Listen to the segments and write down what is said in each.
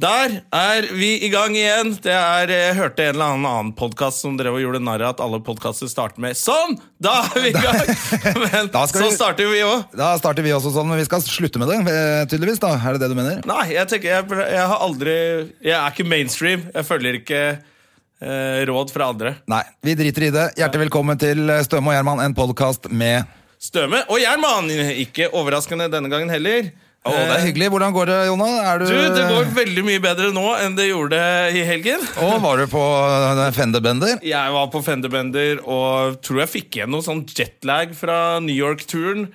Der er vi i gang igjen. Det er, Jeg hørte en eller annen podkast som drev og gjorde narr av at alle podkaster starter med Sånn! Da er vi i gang! Men så vi- starter vi òg. Da starter vi også sånn, men vi skal slutte med det, eh, tydeligvis. da Er det det du mener? Nei, jeg tenker jeg, jeg har aldri Jeg er ikke mainstream. Jeg følger ikke eh, råd fra andre. Nei, vi driter i det. Hjertelig velkommen til Støme og Gjerman, en podkast med Støme og Gjerman! Ikke overraskende denne gangen heller. Å, det er hyggelig. Hvordan går det, Jonna? Er du, Du, Det går veldig mye bedre nå enn det gjorde i helgen. Og var du på eh, Fenderbender? Jeg var på Fenderbender og tror jeg fikk igjen noe sånn jetlag fra New York-turen.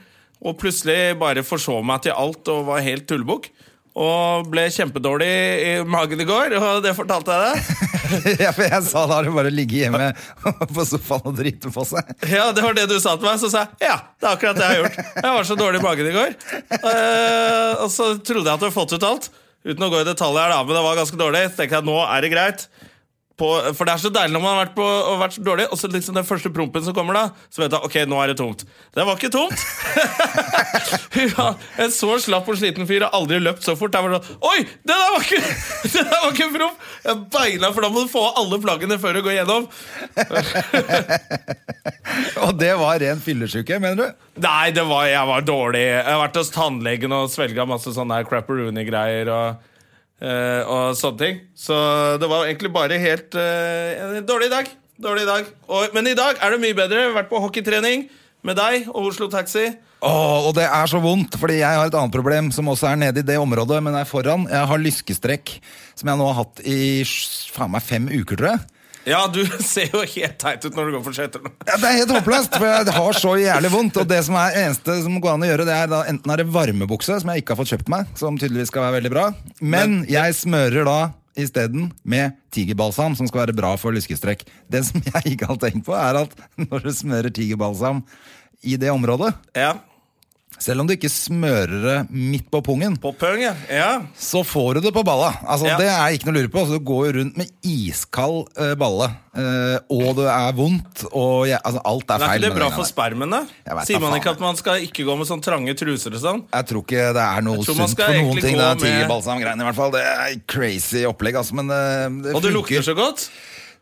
Og plutselig bare forså meg til alt og var helt tullebukk. Og ble kjempedårlig i magen i går, og det fortalte jeg deg. ja, for jeg sa da er du bare ligge hjemme på sofaen og drite på seg. Ja, det var det du sa til meg. Så sa jeg ja, det er akkurat det jeg har gjort. Jeg var så dårlig i magen i går. Uh, og så trodde jeg at du hadde fått ut alt. Uten å gå i detalj her, da, men det var ganske dårlig. Så tenkte jeg nå er det greit. På, for det er så deilig når man har vært, på, og vært så dårlig, og så liksom den første prompen som kommer, da, så vet jeg ok, nå er det tomt. Det var ikke tomt! ja, en så slapp og sliten fyr har aldri løpt så fort. Jeg var sånn, Oi, det der var ikke det der var ikke en promp! Jeg beina, for da må du få alle flaggene før du går gjennom. Og det var ren fyllesyke, mener du? Nei, det var, jeg var dårlig. Jeg har vært hos tannlegen og svelga masse sånne crapperoony-greier. Og, og sånne ting. Så det var egentlig bare helt eh, en dårlig dag. Dårlig dag. Og, men i dag er det mye bedre. Vært på hockeytrening med deg og Oslo Taxi. Åh, og det er så vondt, fordi jeg har et annet problem som også er nede i det området, men er foran. Jeg har lyskestrekk, som jeg nå har hatt i faen meg fem uker, tror jeg. Ja, du ser jo helt teit ut når du går for skøyter. Ja, det er helt håpløst, for jeg har så jævlig vondt. Og det som er eneste som går an å gjøre, det er da enten er det varmebukse, som jeg ikke har fått kjøpt meg, som tydeligvis skal være veldig bra, men jeg smører da isteden med tigerbalsam, som skal være bra for lyskestrekk. Det som jeg ikke har tenkt på, er at når du smører tigerbalsam i det området, Ja, selv om du ikke smører det midt på pungen, På pungen, ja. så får du det på balla. Altså, Ja. Det er ikke noe å lure på. Altså, du går jo rundt med iskald eh, balle, eh, og det er vondt, og jeg, altså, alt er Men er feil. ikke det med bra den for der. spermen, da? Jeg vet Sier da man faen, ikke at man skal ikke gå med sånn trange truser og sånn? Jeg tror ikke det er noe tror man sunt skal for noen egentlig ting. gå Det er med- tigerbalsamgreiene, i hvert fall. Det er crazy opplegg, altså, men eh, det Og det funker. lukter så godt.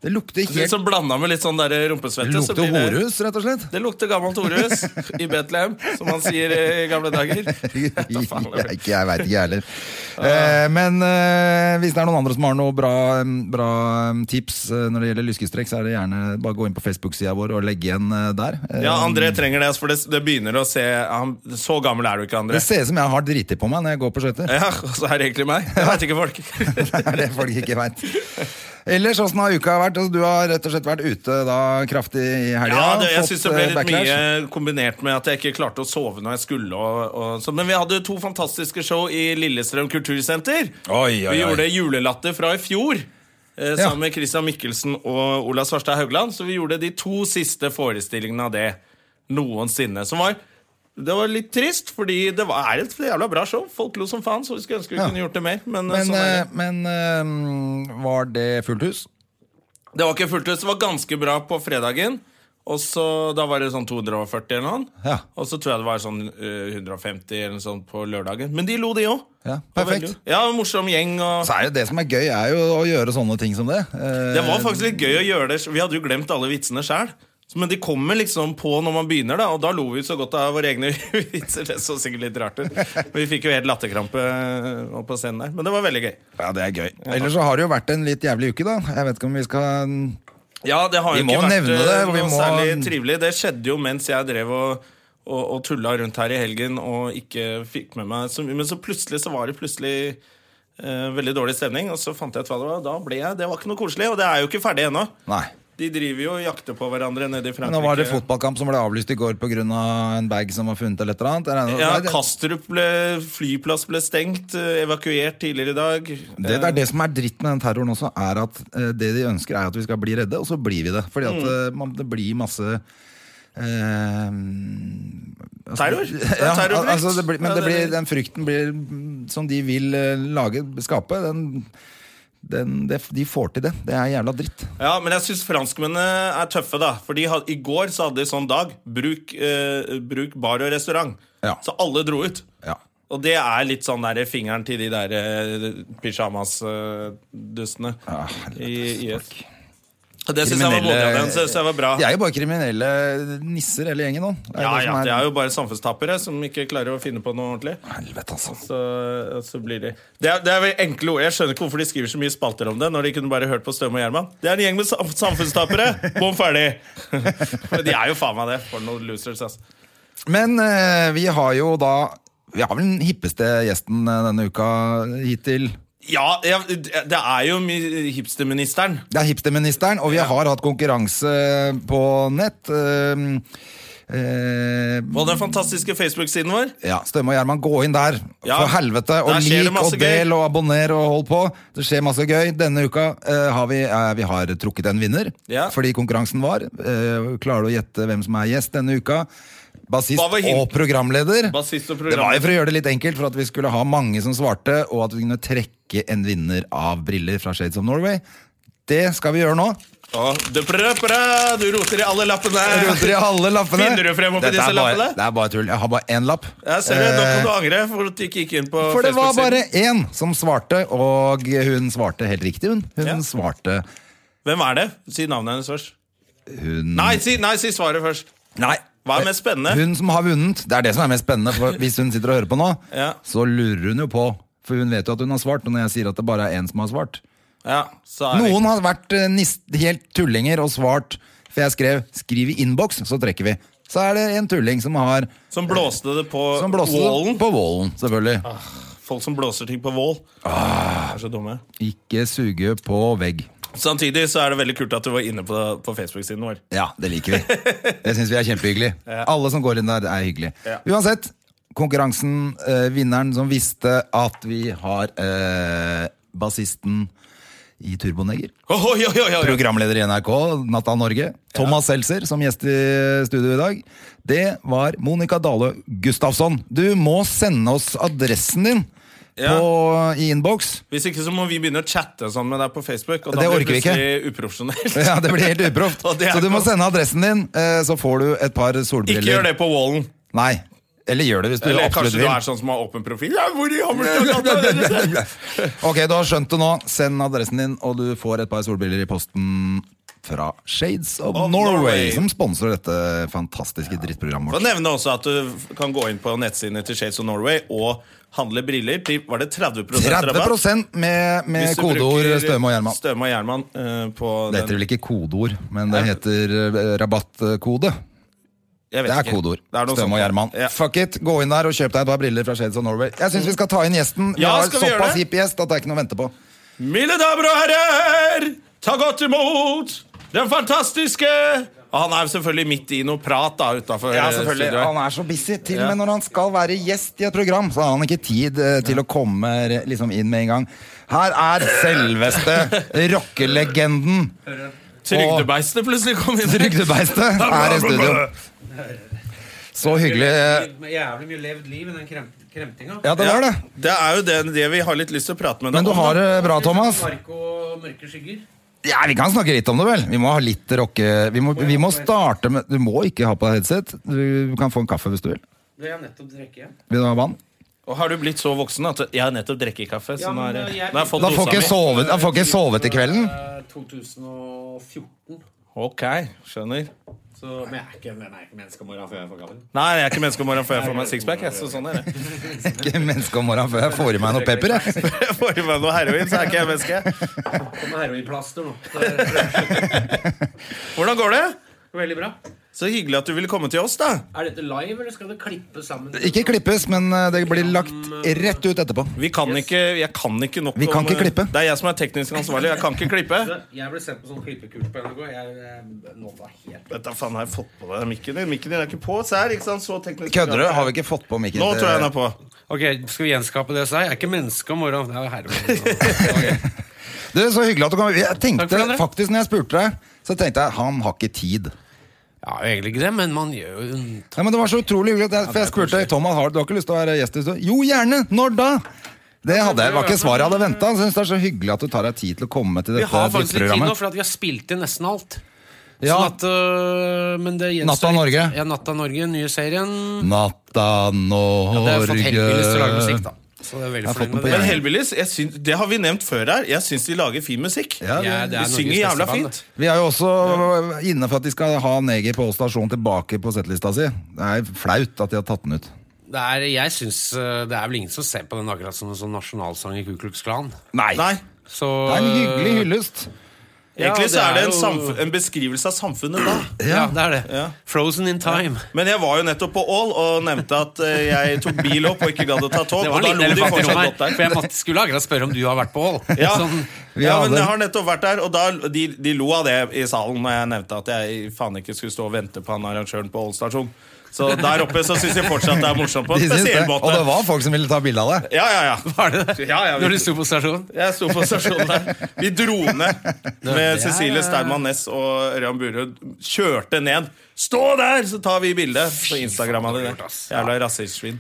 Det lukter helt Som blanda med litt sånn der rumpesvette. Det lukter det- rett og slett. Det lukter gammelt horehus i Betlehem, som man sier i gamle dager. Jeg, ikke, jeg veit ikke, jeg heller. Eh, men eh, hvis det er noen andre som har noe bra, bra tips eh, når det gjelder lyskestrekk, så er det gjerne bare gå inn på Facebook-sida vår og legge igjen eh, der. Eh, Ja, André trenger det, for det, det begynner å se han, Så gammel er du ikke, André. det ser ut som jeg har driti på meg når jeg går på skøyter. Ja, og så er det egentlig meg. Det veit ikke folk. Det er det folk ikke veit. Ellers, åssen har uka vært? Altså, du har rett og slett vært ute da kraftig i helga. Ja, det, jeg syns det ble eh, litt backlash. mye kombinert med at jeg ikke klarte å sove når jeg skulle. Og, og, så, men vi hadde to fantastiske show i Lillestrøm kultursenter. Oi, oi, Vi gjorde Julelatter fra i fjor. Eh, Ja. sammen med Christian Mikkelsen og Ola Svarstad Haugland. Så vi gjorde de to siste forestillingene av det noensinne. Som var det var litt trist, fordi det var, er et jævla bra show. Folk lo som faen, så vi skulle ønske vi Ja. kunne gjort det mer. Men, Men, sånn er det. eh, men eh, var det fullt hus? Det var ikke fullt hus. Det var ganske bra på fredagen. Og så, Da var det sånn 240 eller noe. Ja. Og så tror jeg det var sånn eh, 150 eller noe sånt på lørdagen. Men de lo, de òg. Ja, perfekt. Ja, morsom gjeng. Og Så er det det som er gøy, er jo å gjøre sånne ting som det. Eh, det var faktisk litt gøy å gjøre det. Vi hadde jo glemt alle vitsene sjøl. Men de kommer liksom på når man begynner, da og da lo vi så godt av våre egne vitser. Det så sikkert litt rart ut. Vi fikk jo helt latterkrampe eh, på scenen der. Men det var veldig gøy. Ja, det er gøy. Ellers så har det jo vært en litt jævlig uke, da. Jeg vet ikke om vi skal Ja, det har Vi jo må ikke vært nevne eh, det, vi noe må- særlig trivelig. Det skjedde jo mens jeg drev og, og, og tulla rundt her i helgen og ikke fikk med meg så mye. Men så plutselig så var det plutselig eh, veldig dårlig stemning, og så fant jeg ut hva det var. Da ble jeg Det var ikke noe koselig, og det er jo ikke ferdig ennå. Nei. De driver jo og jakter på hverandre nede i Frankrike. Nå var det fotballkamp som ble avlyst i går pga. en bag som var funnet. eller et eller annet. Ja, Kastrup ble, flyplass ble stengt, eh, evakuert tidligere i dag. Det, det er det som er dritt med den terroren også, er at eh, det de ønsker er at vi skal bli redde, og så blir vi det. Fordi at Mm. eh, man, det blir masse eh, altså- Terror? Er Ja, terrorfrykt. altså men blir, den frykten blir, som de vil eh, lage, skape, den, den, det, de får til det. Det er jævla dritt. Ja, men jeg syns franskmennene er tøffe, da. For i går så hadde de sånn dag. Bruk, eh, bruk bar og restaurant. Ja. Så alle dro ut. Ja. Og det er litt sånn der fingeren til de der eh, pyjamas-dustene Ah, i IS. Og det syns jeg var modig av dem. Synes jeg var bra. De er jo bare kriminelle nisser, hele gjengen nå. Ja, det ja, De er jo bare samfunnstapere som ikke klarer å finne på noe ordentlig. Helvete, altså. Så, så blir de det er, det er vel enkle ord. Jeg skjønner ikke hvorfor de skriver så mye spalter om det. Når de kunne bare hørt på Støm og Gjerman. Det er en gjeng med samfunnstapere! Bom ferdig! Men de er jo faen meg det. For noen losers, altså. Men eh, vi har jo da Vi har vel den hippeste gjesten eh, denne uka hittil. Ja, ja, det er jo mi- hipsterministeren. Det er hipsterministeren, og vi har hatt konkurranse på nett. På uh, Og den fantastiske Facebook-siden vår. ja, Stømme og Gjerman, gå inn der. Ja, For helvete. Og lik og del og abonner og hold på. Det skjer masse gøy. Denne uka uh, har vi, eh, vi har trukket en vinner. Ja. Fordi konkurransen var. Eh, klarer du å gjette hvem som er gjest denne uka? Bassist og programleder. Bassist og Det var jo for å gjøre det litt enkelt, for at vi skulle ha mange som svarte, og at vi kunne trekke en vinner av briller fra Shades of Norway. Det skal vi gjøre nå. Å, du, prøper, prø, du roter i alle lappene. Roter i alle lappene. Finner du frem oppi disse bare, lappene? Det er bare tull. Jeg har bare én lapp. Jeg ser det, Nå kan du Eh, angre for at du ikke gikk inn på For det var bare én som svarte, og hun svarte helt riktig, hun. Hun Ja. svarte Hvem er det? Si navnet hennes først. hun Nei, si, nei, si svaret først. Nei. Hva er mest spennende? Hun som har vunnet. Det er det som er mest spennende. For hvis hun sitter og hører på nå, Ja. så lurer hun jo på. For hun vet jo at hun har svart, og når jeg sier at det bare er én som har svart Ja, Noen har vært nist, helt tullinger og svart, for jeg skrev 'skriv i innboks', så trekker vi. Så er det en tulling som har Som blåste det på wallen. på wallen, selvfølgelig. Folk som blåser ting på wall. Ah. Er så dumme. Ikke suge på vegg. Samtidig så er det veldig kult at du var inne på, på Facebook-siden vår. Ja, det liker vi. Det syns vi er kjempehyggelig. Alle som går inn der, er hyggelig. Ja. Uansett, konkurransen, eh, vinneren som visste at vi har eh, bassisten i Turboneger. Oi, oi, oi. Programleder i NRK, Natta Norge. Thomas Seltzer som gjest i studio i dag. Det var Monica Dale Gustafsson. Du må sende oss adressen din Ja. på, i innboks. Hvis ikke så må vi begynne å chatte sånn med deg på Facebook. Og da Det blir orker vi det plutselig uprofesjonelt. Ja, Det blir helt uproft. Så du må sende adressen din, eh, så får du et par solbriller. Ikke gjør det på wallen. Nei. Eller gjør det hvis du Eller absolutt kanskje du er sånn som har åpen profil. Ja, hvor i Hammerstad? Ok, du har skjønt det nå. Send adressen din, og du får et par solbriller i posten fra Shades of, Of Norway, Norway. som sponser dette fantastiske drittprogrammet vårt. nevne også at du kan gå inn på nettsidene til Shades of Norway og handle briller til Var det 30 rabatt? 30 med, med kodeord Støme og Gjerman. Støme og Gjerman uh, på Det heter vel ikke kodeord, men det heter eh, rabattkode. Det er kodeord. Det Støme og. Gjerman. Ja. Fuck it, gå inn der og kjøp deg et par briller fra Shades of Norway. Jeg syns vi skal ta inn gjesten. Vi Ja, har såpass hipp gjest at det er ikke noe å vente på. Mine damer og herrer, ta godt imot den fantastiske Og Han er jo selvfølgelig midt i noe prat da utafor Ja, selvfølgelig. Han er så busy. Til og med når han skal være gjest i et program, så har han ikke tid eh, til å komme eh, liksom inn med en gang. Her er selveste rockelegenden. Trygdebeistet plutselig kom inn. Trygdebeistet er i studio. Så hyggelig. Jævlig mye levd liv i den kremtinga. Ja, det var det. Det er jo det, det vi har litt lyst til å prate med deg Men du har det bra, Thomas. Mark og mørke skygger. Ja, Vi kan snakke litt om det, vel. Vi må ha litt rocke... Vi må, vi må starte med Du må ikke ha på deg headset. Du kan få en kaffe hvis du vil. Det har jeg nettopp drukket. Vil du ha vann? Og har du blitt så voksen at jeg har nettopp drukket kaffe? Ja, men, er, eh, jeg- jeg Da får ikke mi. sovet, da får ikke sovet i kvelden. Eh, 2014. Ok, skjønner. Så, men jeg er ikke, jeg er ikke menneske om morgenen før jeg får gammel. Nei, jeg er ikke menneske om morgenen før jeg får meg sixpack. jeg, Så sånn er det. Jeg er Ikke menneske om morgenen før jeg får i meg noe pepper. Jeg. Får i meg noe heroin, så er ikke jeg menneske. Kommer heroinplaster nå. Hvordan går det? Veldig bra. Så hyggelig at du ville komme til oss, da. Er dette live, eller skal det klippes sammen? Ikke klippes, men eh, det blir lagt rett ut etterpå. Vi kan ikke, jeg kan ikke nok Vi kan om, ikke klippe. Det er jeg som er teknisk ansvarlig. Jeg kan ikke klippe. Jeg ble sendt på sånn klippekurs på NRK. Jeg, jeg nådde helt Vet da faen, har jeg fått på deg mikken din? Mikken din er ikke på. Se her, ikke sant? Så teknisk Kødder du? Har vi ikke fått på mikken? Nå tror jeg den er på. Ok, Skal vi gjenskape det? Så jeg er ikke menneske om morgenen. Det er herre. Du, Så hyggelig at du kom. Jeg tenkte faktisk, når jeg spurte deg, så tenkte jeg han har ikke tid. Ja, egentlig ikke det, men man gjør jo Ja, men Det var så utrolig hyggelig. jeg- For jeg spurte Thomas har du har ikke lyst til å være gjest i studio. Jo, gjerne! Når da? Det hadde, var ikke svaret jeg hadde venta. Jeg synes det er så hyggelig at du tar deg tid til å komme til dette Vi har faktisk litt tid nå, for at vi har spilt inn nesten alt. Ja. Sånn at, øh, men det gjenstår Natta. Norge. Ja, Natta Norge, nye serien. Natta Ja, det har fått Hellbillies til å lage musikk, da. Så det er veldig fornøyd med det. Men Hellbillies, jeg syns, det har vi nevnt før her. Jeg syns de lager fin musikk. Ja, Ja, det De er synger jævla band, fint. Vi er jo også inne for at de skal ha Neger på Ål stasjon tilbake på settlista si. Det er flaut at de har tatt den ut. Det er, jeg synes, øh, det er vel ingen som ser på den akkurat som en sånn nasjonalsang i Ku Klux Klan. Nei. Nei. Så, Det er en hyggelig hyllest. Egentlig så er det en, samf en beskrivelse av samfunnet da. Ja, det er det. Ja. Frozen in time. Men jeg var jo nettopp på Ål og nevnte at eh, jeg tok bil opp og ikke gadd å ta tog. Det Og var da en lo de elefant i fortsatt rommet godt her. der. For jeg måtte, skulle akkurat spørre om du har vært på Ål. Ja, Sånn, Vi ja hadde- men jeg har nettopp vært der, og da, de, de lo av det i salen når jeg nevnte at jeg faen ikke skulle stå og vente på han arrangøren på Ål stasjon. Så der oppe så syns jeg fortsatt det er morsomt på en De spesiell måte. Og det var folk som ville ta bilde av det. Ja, ja, ja. var det det? Ja, ja, vi- Når du sto på stasjonen? Jeg sto på stasjonen der. Vi dro ned med Cecilie Steinmann Næss og Ørjan Burud. Kjørte ned. Stå der, så tar vi bilde! Så Instagramma de det. Jævla rasistsvin.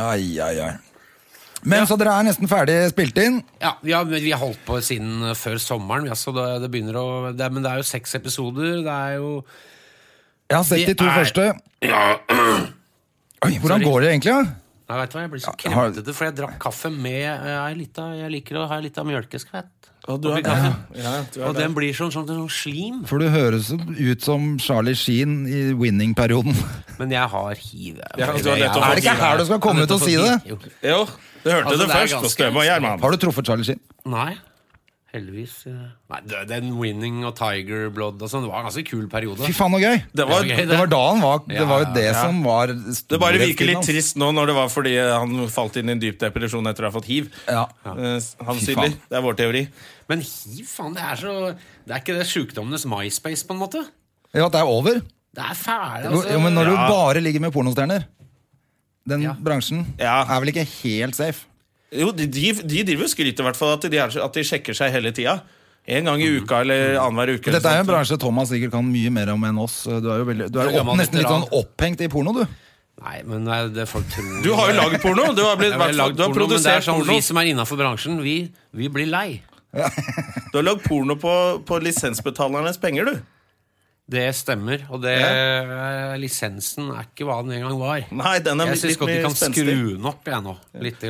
Ai, ai, ai. Men så dere er nesten ferdig spilt inn? Ja, vi har, vi har holdt på siden før sommeren. Ja, så det, det begynner å, det, men det er jo seks episoder. Det er jo Jeg har sett de to er- første. Oi, hvordan Sorry. går det egentlig? da? Nei, vet du hva, Jeg blir så kremtete, for jeg drakk kaffe med Jeg, ei lita, Jeg liker å ha litt av mjølkeskvett. du oppi er- Ja, du er Og den blir sånn, sånn, sånn slim. For du høres ut som Charlie Sheen i winning-perioden. Men jeg har hiv. Ja, du Jeg- jeg- Er det ikke her du skal komme ut og si det? Jo. Jo, du hørte Altså, det, det først ganske-. Har du truffet Charlie Sheen? Nei. Heldigvis. Nei, Den Winning og Tiger Blood og sånn, det var en ganske kul periode. Fy faen, så gøy! Det var, Det var gøy, Det var da han var Det var jo det ja. som var det bare virker litt trist nå når det var fordi han falt inn i en dyp depresjon etter å ha fått hiv. Ja. Eh, Han Fy Det er vår teori. Men hiv, faen, det er så Det er ikke det sjukdommenes MySpace, på en måte? ja, at det er over. Det er fæle, altså. jo, men når du bare ligger med pornostjerner Den Ja. bransjen Ja. er vel ikke helt safe? Jo, de, de, de driver og skryter i hvert fall at de, er, at de sjekker seg hele tida. En gang i uka eller annenhver uke. Dette er jo en bransje Thomas sikkert kan mye mer om enn oss. Du er jo, veldig, du er jo opp, nesten litt sånn opphengt i porno, du. Nei, men det det folk tror Du har jo lagd porno! Du har, blitt, har lagd du har porno, men det er produsert sånn, porno. Vi som er innafor bransjen, vi, vi blir lei. Du har lagd porno på, på lisensbetalernes penger, du. Det stemmer. Og det, lisensen er ikke hva den en gang var. Nei, den er Jeg syns godt de kan kan skru den opp, jeg nå.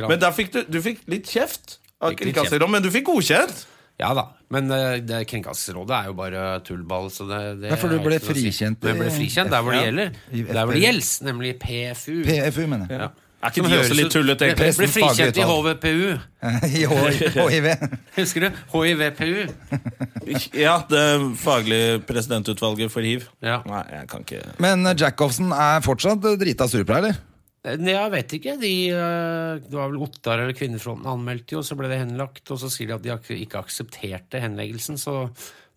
Men der fikk du, du fikk litt kjeft av Kringkastingsrådet, men du fikk godkjent. Ja da, men eh, det Kringkastingsrådet er jo bare tullball. Så det, det Ja, for du er ble frikjent jeg ble i- frikjent der hvor det gjelder. Der hvor det gjelder, nemlig PFU. PFU, mener jeg. Ja. Er ikke Som de høres også litt tullete? Ble, ble frikjent i HVPU. I HIV. Husker du? HIVPU. Ja, det faglige presidentutvalget for hiv. Ja. Nei, jeg kan ikke Men eh, Jacobsen er fortsatt eh, drita sur på deg, eller? Nei, Jeg vet ikke. De, eh, det var vel Ottar eller Kvinnefronten anmeldte jo, så ble det henlagt. Og så sier de at de ikke aksepterte henleggelsen. Så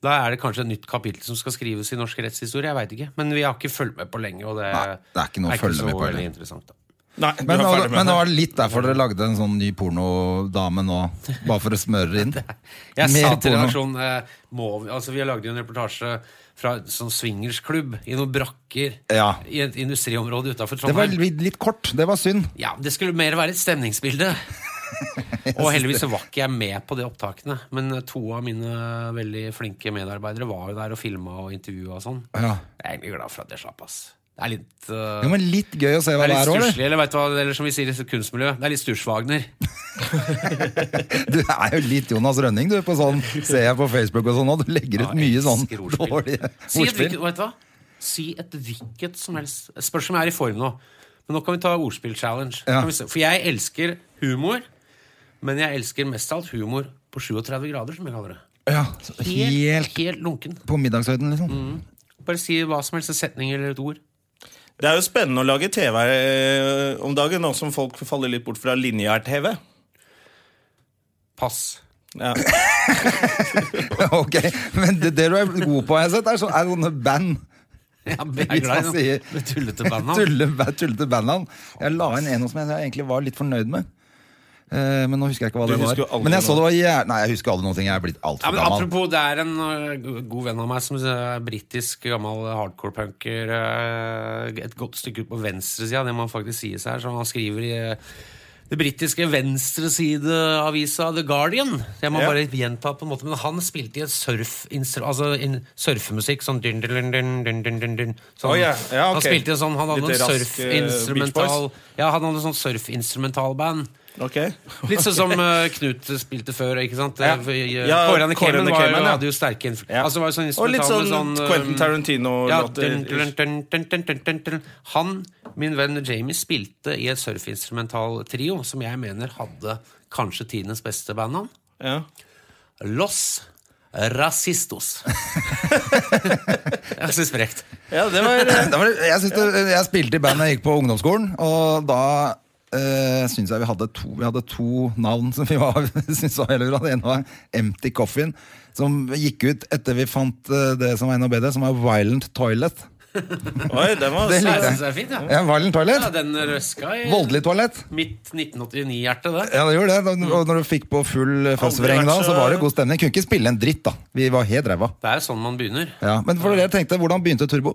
da er det kanskje et nytt kapittel som skal skrives i norsk rettshistorie. Jeg vet ikke. Men vi har ikke fulgt med på lenge, og det, Nei, det er ikke noe å følge så med på, veldig heller. interessant. Da. Nei, Men, er nå- men det det. var litt derfor dere lagde en sånn ny pornodame nå, bare for å smøre inn. Jeg Mer sa til redaksjonen eh, vi, altså Vi har lagd en reportasje fra en sånn swingersklubb i noen brakker Ja. i et industriområde utafor Det var litt, kort. Det var synd. Ja, Det skulle mer være et stemningsbilde. Og heldigvis så var ikke jeg med på de opptakene. Men eh, to av mine veldig flinke medarbeidere var jo der og filma og intervjua og sånn. Ja. Jeg er egentlig glad for at jeg slapp, ass. Det er litt uh, Jo, men litt gøy å se hva det er òg, eller? vet du hva, eller som vi sier i kunstmiljøet, det er litt Sturswagner. Du er jo litt Jonas Rønning, du, på sånn ser jeg på Facebook og sånn, og du legger ut Ja, mye sånn dårlige Si ordspill. hvilket, vet du hva? Si et hvilket som helst. Spørs om jeg er i form nå. Men nå kan vi ta ordspill-challenge. Ja. For jeg elsker humor, men jeg elsker mest av alt humor på 37 grader, som jeg kaller det. Ja, Helt, helt helt lunken. på middagshøyden, liksom. Bare si hva som helst, en setning eller et ord. Det er jo spennende å lage TV eh, om dagen, nå som folk faller litt bort fra lineær-TV. Pass. Ja. ok, Men det, det du er god på, har sett, er, så, er sånne band. Ja, jeg er glad i tullete bandnavn. Tulle, tullete bandnavn. Jeg la inn en som jeg egentlig var litt fornøyd med. Eh, men nå husker jeg ikke hva Du det var. Men jeg så det var jæ... Nei, jeg husker aldri noen ting. Jeg er blitt altfor ja, gammel. apropos, det er en øh, god venn av meg som er britisk, gammel hardcore-punker. øh, et godt stykke ut på venstresida, det må faktisk sies her. Så han skriver i øh, det britiske venstresideavisa The Guardian. Jeg må Ja. bare gjenta på en måte, men han spilte i et surf, altså in, surfemusikk. Sånn dun, dun, dun, dun, dun, dun, dun. Sånn. oh, yeah. Ja, okay. Han spilte i en sånn, han hadde Litt en eh, surfinstrumental Beach Ja, han hadde en sånn surfinstrumentalband. Ok. Litt sånn som uh, Knut spilte før. ikke sant? Ja. Eh, Ja, Kårene Cayman var, ja. hadde jo sterke. Ja. Altså, var jo sånn Og litt sånn, sånn Quentin eh, Tarantino-låter. ja, dun, dun, dun, dun, dun, dun, dun. Han, min venn Jamie, spilte i et surfinstrumental trio som jeg mener hadde kanskje tidenes beste bandnavn. Ja. Los Rasistos. jeg syns frekt. ja, det var eh, Det var, jeg, synes det, jeg spilte i band da jeg gikk på ungdomsskolen, og da uh, syns jeg vi hadde, to, vi hadde to navn som vi var, syntes var veldig bra. Det ene var Empty Coffin, som gikk ut etter vi fant uh, det som var enda bedre, som var Violent Toilet. Oi, den var Det Jeg jeg. synes det er fint, ja. Ja, Violent Toilet. ja den røska i Voldelig toalett. mitt 1989-hjerte, det. Ja, det gjorde det. Da- Og når du fikk på full fastvreng da, så var det god stemning. Kunne ikke spille en dritt, da. Vi var helt ræva. Det er jo sånn man begynner. Ja. Men for dere tenkte, hvordan begynte Turbo?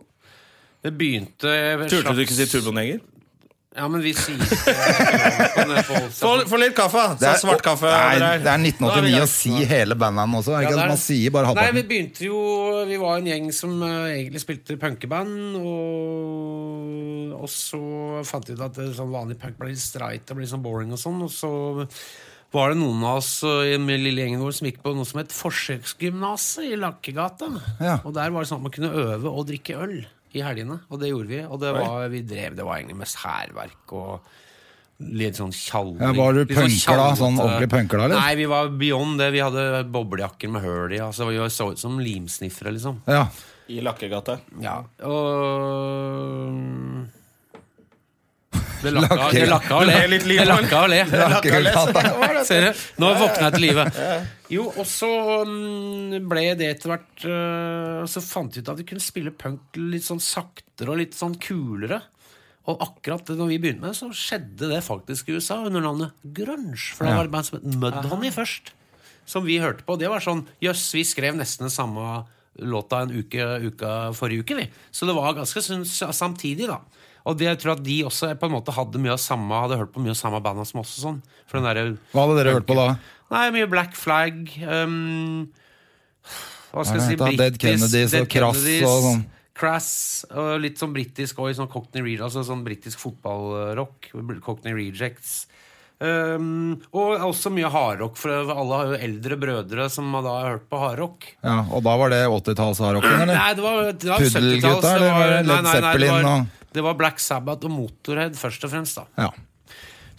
Det begynte Turte du ikke si turboneger? Ja, men vi sier Få litt kaffe! da. Det er- svart kaffe Nei, det er 1989 å si hele bandnavnet også. Ja, Ikke? er Man sier bare Nei, vi begynte jo Vi var en gjeng som eh, egentlig spilte punkeband, og, og så fant vi ut at det, sånn vanlig punk ble litt streit og ble sånn boring og sånn, og så var det noen av oss eh, i den lille gjengen vår som gikk på noe som het Forsøksgymnaset i Lakkegata. Ja. Og der var det sånn at man kunne øve og drikke øl i helgene, og det gjorde vi. Og det var, vi drev, det var egentlig mest hærverk og litt sånn tjalling. Ja, var du sånn punker da? Sånn tjallete- ordentlig punker da, eller? Nei, vi var beyond det. Vi hadde boblejakker med høl i. Altså, vi så ut som limsniffere, liksom. Ja. I Lakkegata. Ja, og Det lakka, det lakka å le. Det Det lakka å le. Ser du? Nå våkna jeg til live. Jo, og så mm, ble det etter hvert øh, Så fant vi ut at vi kunne spille punk litt sånn saktere og litt sånn kulere. Og akkurat når vi begynte med det, så skjedde det faktisk i USA under navnet grunge. For det var et band som het Mudhoney først. Som vi hørte på. Det var sånn Jøss, vi skrev nesten den samme låta en uke, uka forrige uke, vi. Så det var ganske synes, samtidig, da. Og det, jeg tror at de også på en måte hadde mye av samme Hadde hørt på mye av samme banda som oss. og Sånn. Der, Hva hadde dere hørt på da? Nei, mye Black Flag um, Hva skal jeg si heter? Dead Kennedys og Crass og sånn. Crass, og litt sånn britisk og sånn Cockney Re altså sånn britisk fotballrock. Cockney Rejects. Um, og også mye hardrock, for alle har jo eldre brødre som da har hørt på hardrock. Ja, og da var det 80-tallsharocken, eller? Nei, det var, det var Puddelgutta, 70-talls, det var nei, Led nei, nei, det var, og- det var Black Sabbath og Motorhead først og fremst, da. Ja.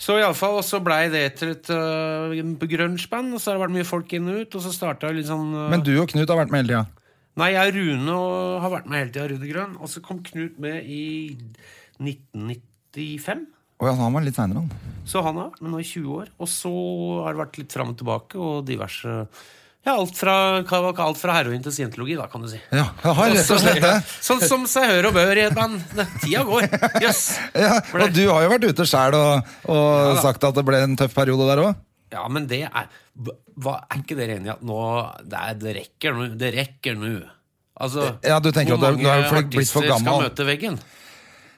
Så iallfall, og så blei det til et uh, grunge-band, og så har det vært mye folk inn og ut, og så starta litt sånn uh, Men du og Knut har vært med hele tida? Nei, jeg og Rune og, har vært med hele tida, Rune Grønn, og så kom Knut med i 1995. Å ja, han var litt seinere, han. Så han har men nå i 20 år. Og så har det vært litt fram og tilbake og diverse Ja, alt fra, alt fra heroin til scientologi, da, kan du si. Ja, jeg har rett og slett det. Sånn som seg hør og bør i et band. Tida går. Jøss. Ja, og du har jo vært ute sjæl og, og ja, sagt at det ble en tøff periode der òg. Ja, men det er hva, Er ikke dere enige i at nå det, er, det rekker nå? Det rekker nå. Altså, Ja, du tenker hvor at du du er mange for- blitt mange artister gammel. skal møte veggen?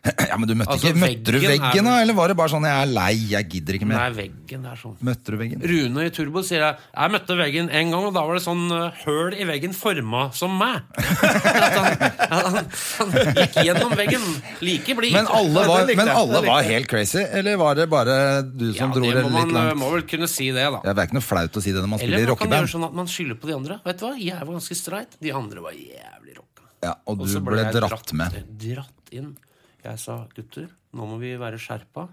Ja, men du møtte Altså, ikke Møtte du veggen da? Eller var det bare sånn 'jeg er lei, jeg gidder ikke mer'? Nei, veggen er sånn. Møtte du veggen? Rune i Turbo sier jeg Jeg møtte veggen en gang, og da var det sånn uh, høl i veggen forma som meg. Han, han, han gikk gjennom veggen like blid. Men men alle var helt crazy? Eller var det bare du ja, som dro det litt man langt? må vel kunne si det, da. Ja, det er ikke noe flaut å si det når man spiller Eller man kan gjøre sånn at man skylder på de andre. Vet du hva? Jeg var ganske streit. De andre var jævlig rocka. Ja, og du så ble jeg dratt med. Dratt inn. Jeg sa gutter, nå må vi være skjerpa.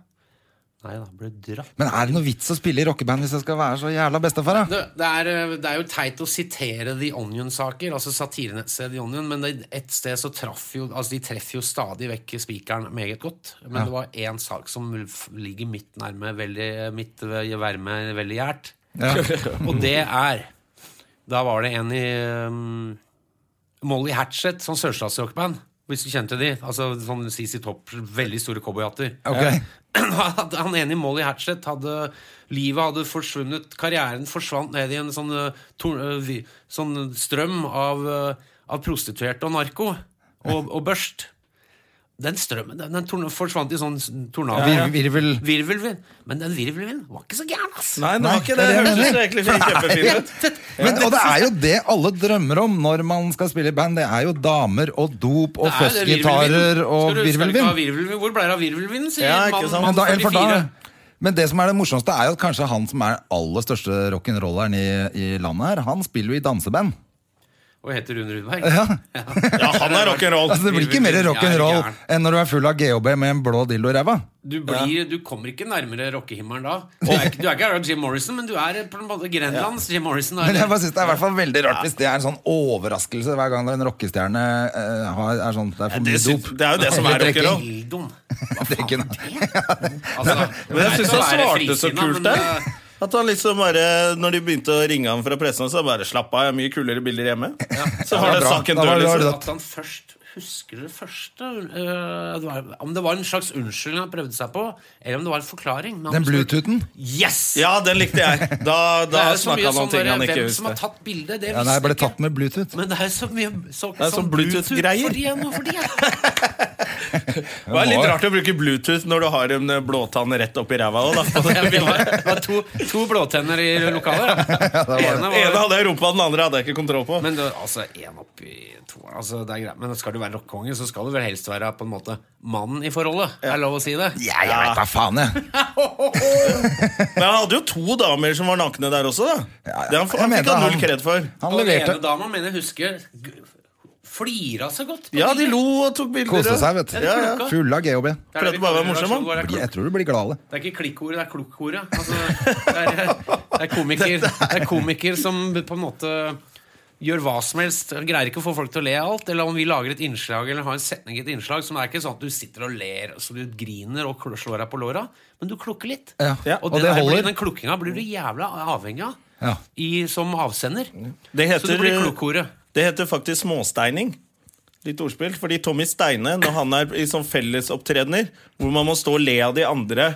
Nei da, ble dratt. Men er det noe vits å spille i rockeband hvis jeg skal være så jævla bestefar? Det, det, er, eh, det er jo teit å sitere The Onion-saker, altså satirenettstedet The Onion, men det, et sted så traff jo Altså, de treffer jo stadig vekk spikeren meget godt. Men det var én sak som ligger mitt nærme, veldig, mitt verme veldig gjært. Og det er Da var det en i um, Molly Hatchet, sånn sørstatsrockband. Hvis du kjente de. Altså sånn CC Topp, veldig store cowboyhatter. Ok. Han ene i Molly Hatchett hadde Livet hadde forsvunnet, karrieren forsvant ned i en sånn, eh, eh, sånn strøm av, eh, av prostituerte og narko og, og børst. Den strømmen den, den forsvant i sånn tornado. Ja, virvel. Virvelvind. Men den virvelvinden var ikke så gæren, ass! Nei, det var ikke det det. hørtes egentlig kjempefint ut. Men, og det er jo det alle drømmer om når man skal spille i band. Det er jo damer og dop og er fuzzgitarer og virvelvind. Hvor ble det av virvelvinden, sier Ja, mann, man, 44. men det som er det morsomste, er jo at kanskje han som er aller største rock'n'rolleren i, i landet her, han spiller jo i danseband. Og heter Rune Rudberg. Ja. Ja, han er rock'n'roll. Altså, det blir ikke mer rock'n'roll enn når du er full av GHB med en blå dildo i ræva. Du, blir, du kommer ikke nærmere rockehimmelen da. Du er ikke, du er ikke Jim Morrison, men du er på en måte Grenlands Jim Morrison. Men jeg bare synes det er i hvert fall veldig rart hvis det er en sånn overraskelse hver gang en rockestjerne uh, er sånn Det er for Det, mye dop. det er jo det som er Hva rock'n'roll. Dildoen. Det er det? noe. Altså, Men jeg syns han svarte så kult der. At han liksom bare, Når de begynte å ringe ham fra pressen, så bare slapp av. Jeg har mye kulere bilder hjemme. Så var det, det saken død, det- det liksom. At han først Husker det første uh, det var, Om det var en slags unnskyldning han prøvde seg på, eller om det var en forklaring? men Den bluetoothen? Yes! Ja, den likte jeg. Da, det da er snakka han om sånn ting han ikke Hvem som har tatt bildet, det Ja, visste nei, jeg ikke. tatt med bluetooth. Men det er så mye så, er sånn Bluetooth-greier. For det, og for det. Det var litt rart å bruke Bluetooth når du har en blåtann rett oppi ræva òg, da. Det var, to, to blåtenner i lokalet. Den Ene ene var, hadde jeg rumpa, den andre hadde jeg ikke kontroll på. men det, altså, en oppi to altså, det er greit. Men skal du være rockekonge, så skal du vel helst være på en måte mannen i forholdet. Er det lov å si det? Ja, jeg vet da faen, jeg. Men han hadde jo to damer som var nakne der også, da. Ja, ja. Det han, han, han fikk han null kred for. Han Og den ene dama mener jeg husker flira så godt. Ja, de lo og tok bilder. Kosa seg, vet du. Ja, ja. Fulle av GHB. Prøvde bare å være morsom, Jeg tror du blir glad av det. Det er ikke klikkordet, det er klokkordet. Altså, det, er, det, er komiker, det er komiker som på en måte gjør hva som helst. Greier ikke å få folk til å le av alt. Eller om vi lager et innslag eller har en setning i et innslag som er ikke sånn at du sitter og ler så du griner og slår deg på låra, men du klukker litt. Ja, Og, og det det der blir, den klukkinga blir du jævla avhengig av Ja. i, som avsender. Det Så det blir klokkordet. Det heter faktisk småsteining. Litt ordspill. Fordi Tommy Steine, når han er i sånn fellesopptredener, hvor man må stå og le av de andre,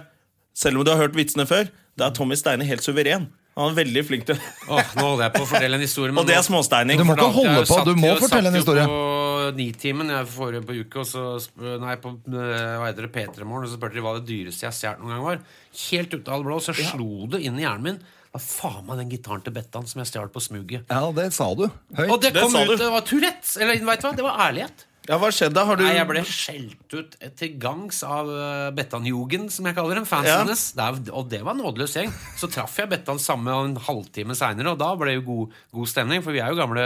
selv om du har hørt vitsene før, da er Tommy Steine helt suveren. Han er veldig flink til Åh, nå holder jeg på å fortelle en historie. men Og det er småsteining. Du må ikke holde på, du må jo- fortelle en satt historie. jo på Nitimen jeg forrige på uke, og så Nei, på eh, hva heter det, P3 Morgen, og så spurte de hva det dyreste jeg har stjålet noen gang var. Helt ut av all blå, så slo det inn i hjernen min. Faen meg den gitaren til Bettan som jeg stjal på smuget. Ja, det sa du. Høyt. Og det Det kom ut, du. det var Tourettes! Eller vet du hva, det var ærlighet. Ja, hva skjedde? Har du Nei, jeg ble skjelt ut til gangs av uh, Bettan-jugend, som jeg kaller dem. Fansen Ja. hennes. Det er- og det var en nådeløs gjeng. Så traff jeg Bettan samme en halvtime seinere, og da ble det jo god, god stemning. For vi er jo gamle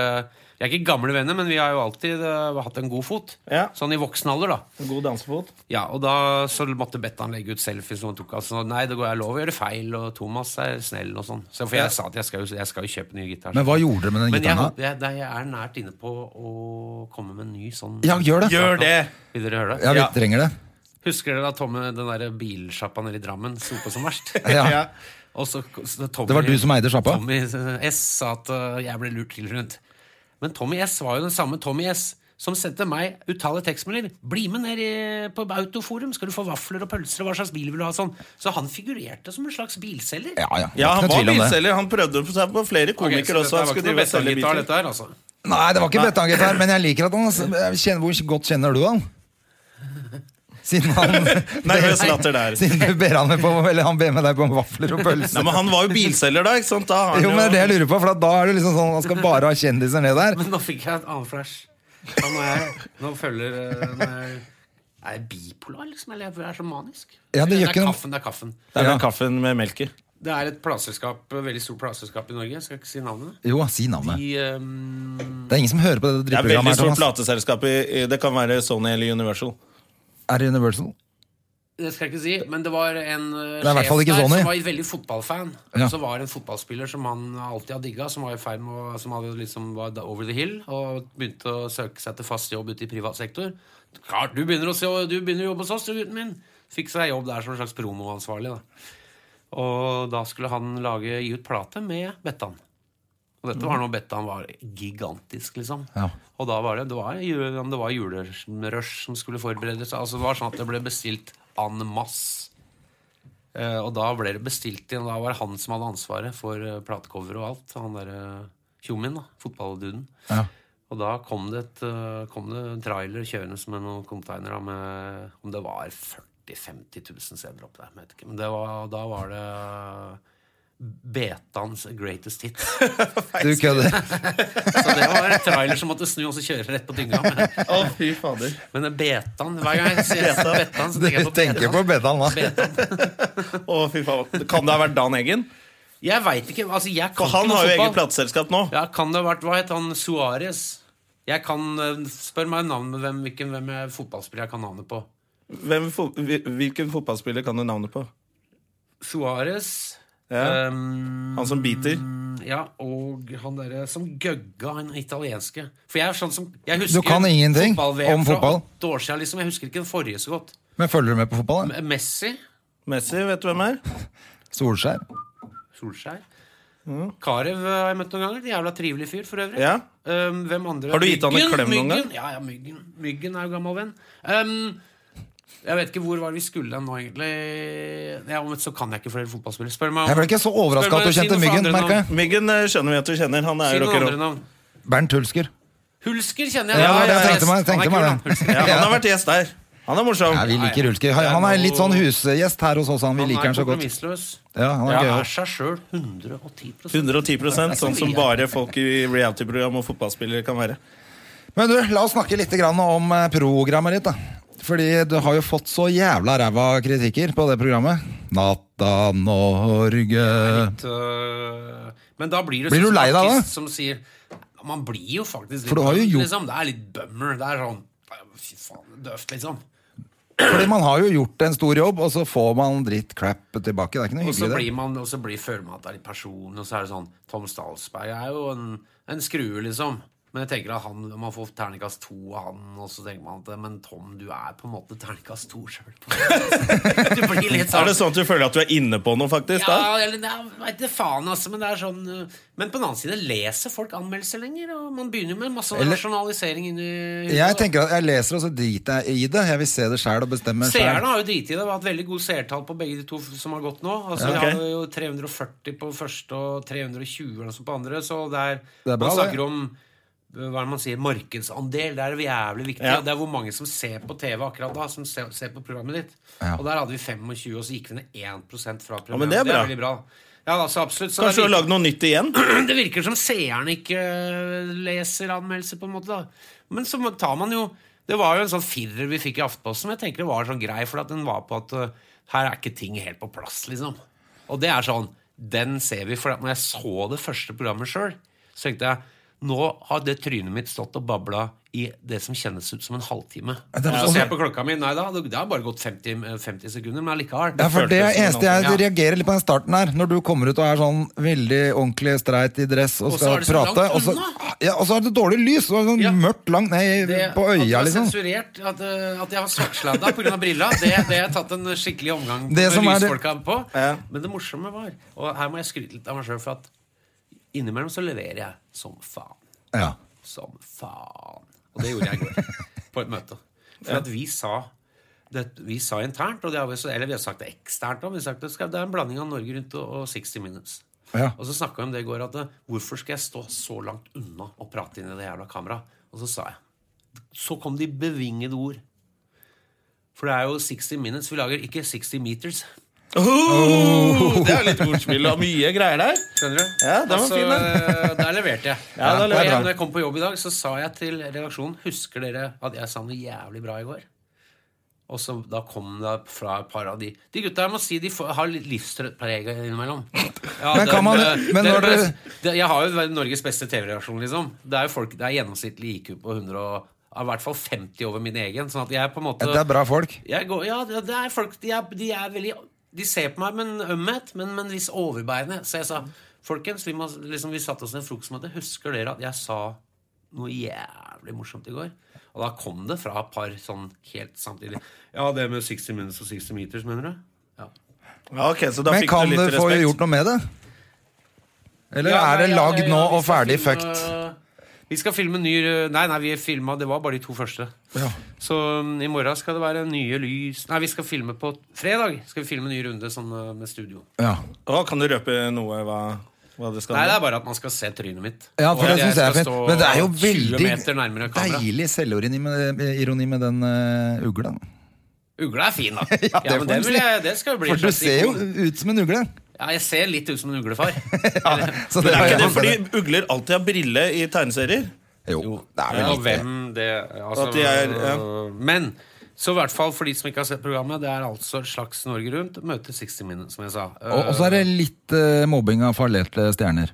Vi er ikke gamle venner, men vi har jo alltid uh, hatt en god fot. Ja. Sånn i voksen alder, da. En God dansefot? Ja, Og da så måtte Bettan legge ut selfies. Og han tok altså, Nei, det går jeg lov å gjøre feil, og Thomas er snill og sånn. Så for jeg sa at jeg skal jo, jeg skal jo kjøpe ny gitar. Men hva gjorde dere med den Men jeg, gitaren? håper- jeg, nei, jeg er nært inne på å komme med en ny sånn? Ja, gjør det. Gjør det! Vil dere høre det? Ja, vi trenger det. Husker dere da Tomme, den der bilsjappa nede i Drammen sto på som verst? Ja. Og så, så Tommy, Det var du som eide sjappa? Tommy S sa at uh, jeg ble lurt til rundt. Men Tommy S var jo den samme Tommy S som sendte meg uttale tekstmeldinger. 'Bli med ned i, på Autoforum, skal du få vafler og pølser, og hva slags bil vil du ha?' sånn. Så han figurerte som en slags bilselger. Ja, ja. Ja, han var bilselger. Han prøvde på seg på flere komikere så også. Han skulle var drive ikke noe og selge biler. dette her, altså. Nei, det var ikke betonggitar, men jeg liker at han kjenner, Hvor godt kjenner du han? Siden han Nervøs latter der. Siden du ber han med på Eller han ber med deg på vafler og pølse. Nei, men Han var jo bilselger da, ikke sant? Da har han Jo, men det er det jeg lurer på, for da er det liksom sånn Han skal bare ha kjendiser ned der. Men nå fikk jeg et annet flash. Ja, Nå, er jeg, nå følger eh, nå er, jeg, er jeg bipolar, liksom? Eller jeg er så manisk? Ja, det gjør er kaffen, det er kaffen. Det er Ja. den kaffen med melk i. Det er et plateselskap, veldig stort plateselskap i Norge. Jeg skal ikke si navnet. Jo, si navnet. De, um... Det er ingen som hører på det Det er veldig stort plateselskap. i- Det kan være Sony eller Universal. Er det Universal? Det skal jeg ikke si, men det var en sjef Det fall ikke der sånn, som var veldig fotballfan. Ja. Så var det en fotballspiller som han alltid har digga, som var i ferd med å, som hadde liksom var over the hill og begynte å søke seg til fast jobb ute i privat sektor. Klart, du begynner å, se, du begynner å jobbe hos oss, du, gutten min. Fikk seg jobb der som en slags promoansvarlig. Da. Og da skulle han lage, gi ut plate med Bettan. Og dette var når Bettan var gigantisk, liksom. Ja. Og da var det, det var, det var julerush som skulle forberedes. Altså det var sånn at det ble bestilt en masse. Eh, og da ble det bestilt inn. Da var det han som hadde ansvaret for uh, platecover og alt. Han derre tjommien, da. Fotballduden. Ja. Og da kom det, et, uh, kom det en trailer kjørende med noen containere med Om det var 40 000-50 000 sedler opp der. jeg Vet ikke. Men det var, da var det Betans greatest hit. Du kødder. Så det var en trailer som måtte snu og så kjøre rett på dynga. Men, oh, fy fader. men Betan Hver gang jeg sier Betan, så tenker jeg på tenker på Betan. betan. oh, fy faen. Kan det ha vært Dan Eggen? Jeg veit ikke. altså jeg kan For han ikke har jo eget plateselskap nå. Ja, kan det ha vært, Hva het han? Suárez? Jeg kan eh, Spør meg navnet hvem, hvilken, hvem jeg fotballspiller jeg kan navnet på. Hvem, hvilken fotballspiller kan du navnet på? Suárez. Ja. ehm, Han som biter? ja, og han derre som gøgga han italienske. For jeg er sånn som Jeg husker Du kan ingenting om fotball? Fra år siden, liksom. Jeg husker ikke den forrige så godt. Men følger du med på fotball? da? Messi. Messi, vet du hvem er? Solskjær? Solskjær. Karev eh, har jeg møtt noen ganger. Jævla trivelig fyr, for øvrig. Ja. Um, hvem andre? Har du gitt han en klem noen gang? Ja, ja, Myggen. Myggen er jo gammel venn. Um, jeg vet ikke hvor var vi skulle nå, egentlig. Ja, men så kan jeg ikke flere fotballspillere. Spør meg om Jeg ble ikke så overraska at du kjente Myggen, merker jeg. Myggen eh, skjønner vi at du kjenner. Han er jo noen andre rock'n'roll. navn. Bernt Hulsker. Hulsker kjenner jeg. Ja, det var det jeg tenkte meg- er tenkte kul, meg det. Ja, han har vært gjest der. Han er morsom. Ja, vi liker Hulsker. Han er litt sånn husgjest her hos oss. Han, vi Han liker er han så godt. kompromissløs. Ja, han er Ja, gøy er seg sjøl 110 110 sånn som bare folk i reality-program og fotballspillere kan være. Men du, la oss snakke litt grann om eh, programmet ditt, da. Fordi du har jo fått så jævla ræva kritikker på det programmet. Natta Norge Øh, Men da blir Blir du lei deg da? som sier Man blir jo faktisk litt For du har jo bummer, gjort- liksom. Det er litt bummer. Det er sånn Fy faen, døvt, liksom. Fordi man har jo gjort en stor jobb, og så får man dritt crap tilbake. Det er ikke noe hyggelig, blir man Og så blir, føler man at det er litt personlig, og så er det sånn Tom Stalsberg er jo en, en skrue, liksom. Men jeg tenker at han, man får terningkast to av han, og så tenker man at Men Tom, du er på en måte terningkast to sjøl. Sånn Er det sånn at du føler at du er inne på noe, faktisk? da? Ja, eller jeg vet ikke faen, altså, men det er sånn uh, Men på den annen side, leser folk anmeldelser lenger? Og man begynner jo med masse Eller- rasjonalisering inni. Jeg tenker at jeg leser, og så driter jeg i det. Jeg vil se det sjæl og bestemme Seerne sjæl. har jo driti i det. Vi har hatt veldig gode seertall på begge de to som har gått nå. Altså, Ja, okay. Vi har jo 340 på første og 320 eller noe sånt på andre. Så det er, Det er bra, man snakker det. om hva er det man sier, markedsandel. Det er jævlig viktig. Ja. Det er hvor mange som ser på TV akkurat da, som ser, ser på programmet ditt. Ja. Og der hadde vi 25, og så gikk vi ned 1% fra programmet. men det er bra. veldig bra. Ja, altså, absolutt. Så Kanskje du har lagd noe nytt igjen? det virker som seeren ikke øh, leser anmeldelser, på en måte. da Men så tar man jo Det var jo en sånn firer vi fikk i Aftenposten, jeg tenker det var sånn grei, for at den var på at øh, her er ikke ting helt på plass, liksom. Og det er sånn Den ser vi, for når jeg så det første programmet sjøl, så tenkte jeg nå har det trynet mitt stått og babla i det som kjennes ut som en halvtime. det Så sånn- ser jeg på klokka mi. Nei da, det har bare gått 50, 50 sekunder, men allikevel. Ja, for det er eneste jeg ja. reagerer litt på den starten her. Når du kommer ut og er sånn veldig ordentlig streit i dress og Og skal det så prate, og så, ja, og så er det dårlig lys! Og sånn Ja. mørkt langt ned Det- på At øya, du har liksom. sensurert at, at jeg har svartsladda pga. brilla, det, det har jeg tatt en skikkelig omgang med som er lysfolka på. Ja. Men det morsomme var Og her må jeg skryte litt av meg sjøl, for at innimellom så leverer jeg som faen. Ja. Som faen. Og det gjorde jeg i går, på et møte. For at vi sa det, vi sa internt, har vi, eller vi har sagt det eksternt òg, det, det er en blanding av Norge Rundt og, og 60 Minutes. Ja. Og så snakka vi om det i går, at eh, hvorfor skal jeg stå så langt unna og prate inn i det jævla kameraet? Og så sa jeg Så kom de bevingede ord. For det er jo 60 Minutes. Vi lager ikke 60 Meters. Oh, det er litt ordspill og mye greier der. Skjønner du? Ja, den var fin, den. eh, Der leverte jeg. Ja, da og leverte jeg, når jeg kom på jobb i dag, så sa jeg til redaksjonen Husker dere at jeg sa noe jævlig bra i går? Og så da kom det fra et par av de De gutta jeg må si de får, har litt livstrøttpreg innimellom. Ja, Men kan man- det- men det- når dere- det- Jeg har jo Norges beste TV-redaksjon, liksom. Det er jo folk, det er gjennomsnittlig IQ på 100 og i hvert fall 50 over min egen. Sånn at jeg på en måte Det er bra folk. jeg går, Ja, det det er folk De er, de er veldig De ser på meg med en ømhet, men med en viss overbærende. Så jeg sa Folkens, vi, må, liksom, vi satte oss ned i frokostmøte. Husker dere at jeg sa noe jævlig morsomt i går? Og da kom det fra et par sånn helt samtidig. Ja, det med 60 minutes og 60 meters, mener du? Ja. Ja, ok, så da Men fikk kan du få respekt. gjort noe med det? Eller Ja, er det ja, lagd ja, nå og ferdig fucked? fucked? Vi skal filme ny Nei, nei, vi filma Det var bare de to første. Ja. Så um, i morgen skal det være nye lys Nei, vi skal filme på fredag. Skal vi filme en ny runde sånn uh, med studio. Ja. Å, kan du røpe noe hva, hva det skal Nei, det er bare at man skal se trynet mitt. Ja, for det synes jeg er fint. Men det er jo veldig deilig selvironi med, ironi med den uh, ugla. Ugla er fin, da. Ja, det ja, men det, vil jeg, det skal jo bli For du ser jo ut som en ugle. Ja, jeg ser litt ut som en uglefar. Så det er ikke det fordi ugler alltid har brille i tegneserier? Jo, det er vel Ja, hvem det altså, At de er- ja. Men så i hvert fall for de som ikke har sett programmet, det er altså et slags Norge Rundt. Møte 60 Minutes, som jeg sa. Og og så er det litt uh, mobbing av fallerte stjerner.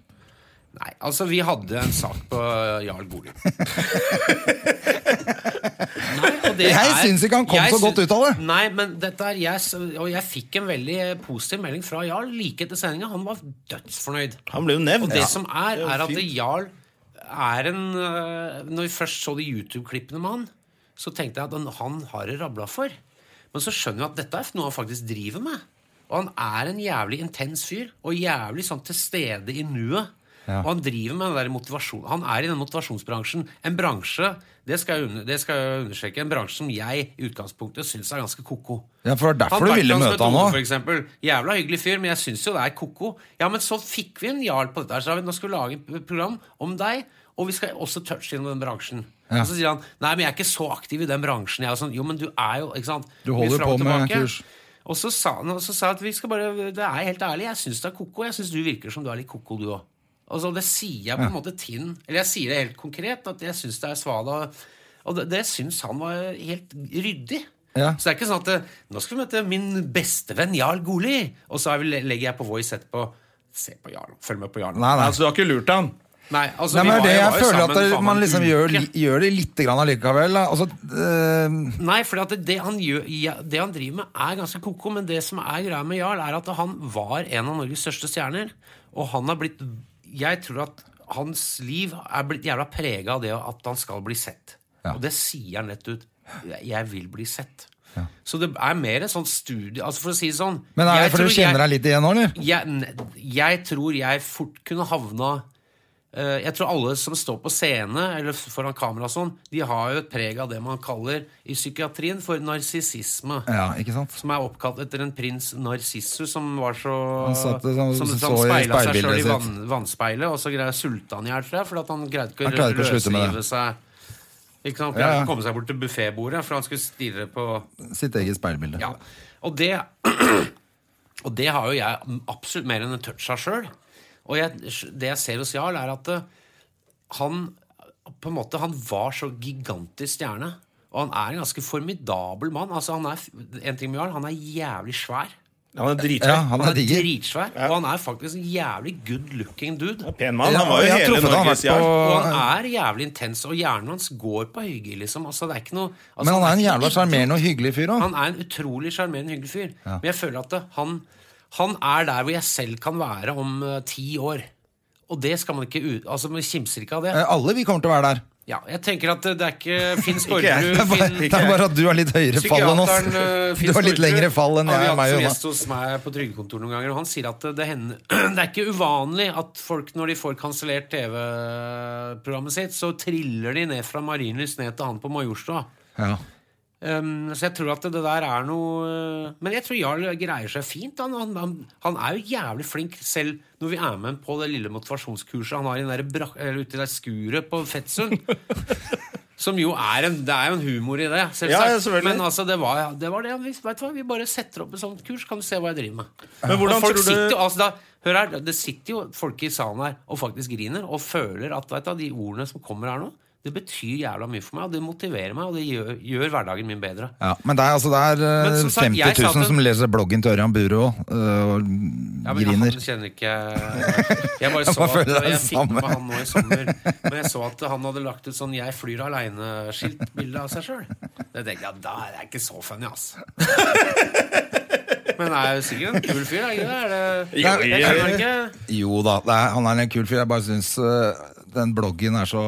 Nei, altså vi hadde en sak på Jarl Bolig. Nei, Jeg syns ikke han kom så godt ut av det. Nei, men dette er yes, Og jeg fikk en veldig positiv melding fra Jarl like etter sendinga. Han var dødsfornøyd. Han ble jo nevnt. Og det Ja. som er, Det er at. Jarl er en øh, Når vi først så de YouTube-klippene med han, så tenkte jeg at han- han har det rabla for. Men så skjønner vi at dette er noe han faktisk driver med. Og han er en jævlig intens fyr, og jævlig sånn til stede i nuet. Ja. Og han driver med den der motivasjon Han er i den motivasjonsbransjen. En bransje, det skal jeg, det skal jeg understreke, en bransje som jeg i utgangspunktet syns er ganske ko-ko. Ja, for det er derfor du ville møte han òg. Jævla hyggelig fyr, men jeg syns jo det er ko-ko. Ja, men så fikk vi en jarl på dette. her, Så vi, nå skal vi lage et program om deg, og vi skal også touche inn den bransjen. Ja. Og så sier han nei, men jeg er ikke så aktiv i den bransjen. Jeg er sånn, jo, men du er jo ikke sant? Du holder på med tilbake. kurs. Og så sa han så sa at vi skal bare Det er helt ærlig, jeg syns det er ko-ko. Jeg syns du virker som du er litt ko-ko, du òg. Altså, det sier jeg på en måte til. Eller jeg sier det helt konkret, at jeg syns det er svada. Og det, det syns han var helt ryddig. Ja. Så det er ikke sånn at eh, nå skal vi møte min bestevenn Jarl Goli, og så er vi- legger jeg på voice etterpå. Se på Jarl. Følg med på Jarl. Nei, nei. Altså, du har ikke lurt han? Nei, altså, Nei, men var- det jeg jeg føler sammen at det, man liksom gjør, gjør det lite grann allikevel. Da. Altså, eh, Nei, for det, det, han gjør, ja, det han driver med, er ganske ko-ko. Men det som er greia med Jarl, er at han var en av Norges største stjerner. Og han har blitt Jeg tror at hans liv er blitt jævla prega av det at han skal bli sett. Ja. Og det sier han rett ut. Jeg vil bli sett. Så det er mer en sånn studie Altså For å si det sånn men er det fordi du kjenner jeg- deg litt igjen nå, eller? jeg, jeg tror jeg fort kunne havna Jeg tror alle som står på scene eller foran kamera og sånn, de har jo et preg av det man kaller i psykiatrien for narsissisme. Ja, ikke sant? Som er oppkalt etter en prins Narsissus som var så satt det sånn- som, så som i speila seg sjøl i vann, vannspeilet, og så greide sulta han i hjel, fordi at han greide ikke å løsrive seg. Ikke sant? Ja, ja. Komme seg bort til buffetbordet, for han skulle stirre på Sitt eget speilbilde. ja. Og det Og det har jo jeg absolutt mer enn en touch av sjøl. Og jeg, det jeg ser hos Jarl, er at eh, han på en måte, han var så gigantisk stjerne. Og han er en ganske formidabel mann. Altså, han er, en ting med Jarl, han er jævlig svær. Han er dritsvær. Ja, han Han er dritsvær ja. og han er faktisk en jævlig good looking dude. Pen mann. Han var jo hele Norges på- Og han er jævlig intens, og hjernen hans går på høygir, liksom. Altså, det er ikke noe, altså, Men han er en jævla sjarmerende og hyggelig fyr òg. han er en utrolig sjarmerende, hyggelig fyr. Men jeg føler at det, han, han er der hvor jeg selv kan være om eh, ti år. Og det skal man ikke ut... Altså, Man kimser ikke av det. Alle vi kommer til å være der. Ja, jeg tenker at det, det er ikke Finn jeg. Det er bare, Finn- det er bare at du har litt høyere fall enn oss. Psykiateren, eh, Finn Du har litt Skårderud lengre fall enn har vi jeg og hatt meg. som Jonas. gjest hos meg på trygdekontoret noen ganger, og han sier at det, hender, det er ikke uvanlig at folk, når de får kansellert TV-programmet sitt, så triller de ned fra Marienlyst ned til han på Majorstua. Ja. Um, så jeg tror at det, der er noe uh, Men jeg tror Jarl greier seg fint. Han, han, han, han er jo jævlig flink selv når vi er med ham på det lille motivasjonskurset han har i der eller ute i det skuret på Fettsund. Som jo er en Det er jo en humor i det, selvsagt. Ja. Men altså, det var det. Var det. Vi, du hva, vi bare setter opp et sånt kurs, kan du se hva jeg driver med. Men hvordan folk tror du- altså da, Hør her, Det sitter jo folk i salen her og faktisk griner og føler at vet du, de ordene som kommer her nå, Det betyr jævla mye for meg, og det motiverer meg, og det gjør, gjør hverdagen min bedre. Ja, men det er, altså, det er eh, som sagt, 50 000 at- som leser bloggen til Ørjan Burøe og øh, Ja, men griner. Han kjenner ikke Jeg bare Jeg så bare at Jeg fikk med han nå i sommer. Men jeg så at han hadde lagt ut sånn 'Jeg flyr aleine'-skiltbilde av seg sjøl. Det tenkte jeg da er jeg ikke så funny, ass. Men det er jo sikkert en kul fyr, er ikke det? Er det Jo, jo, jo. da, er, han er en kul fyr. Jeg bare syns øh, den bloggen er så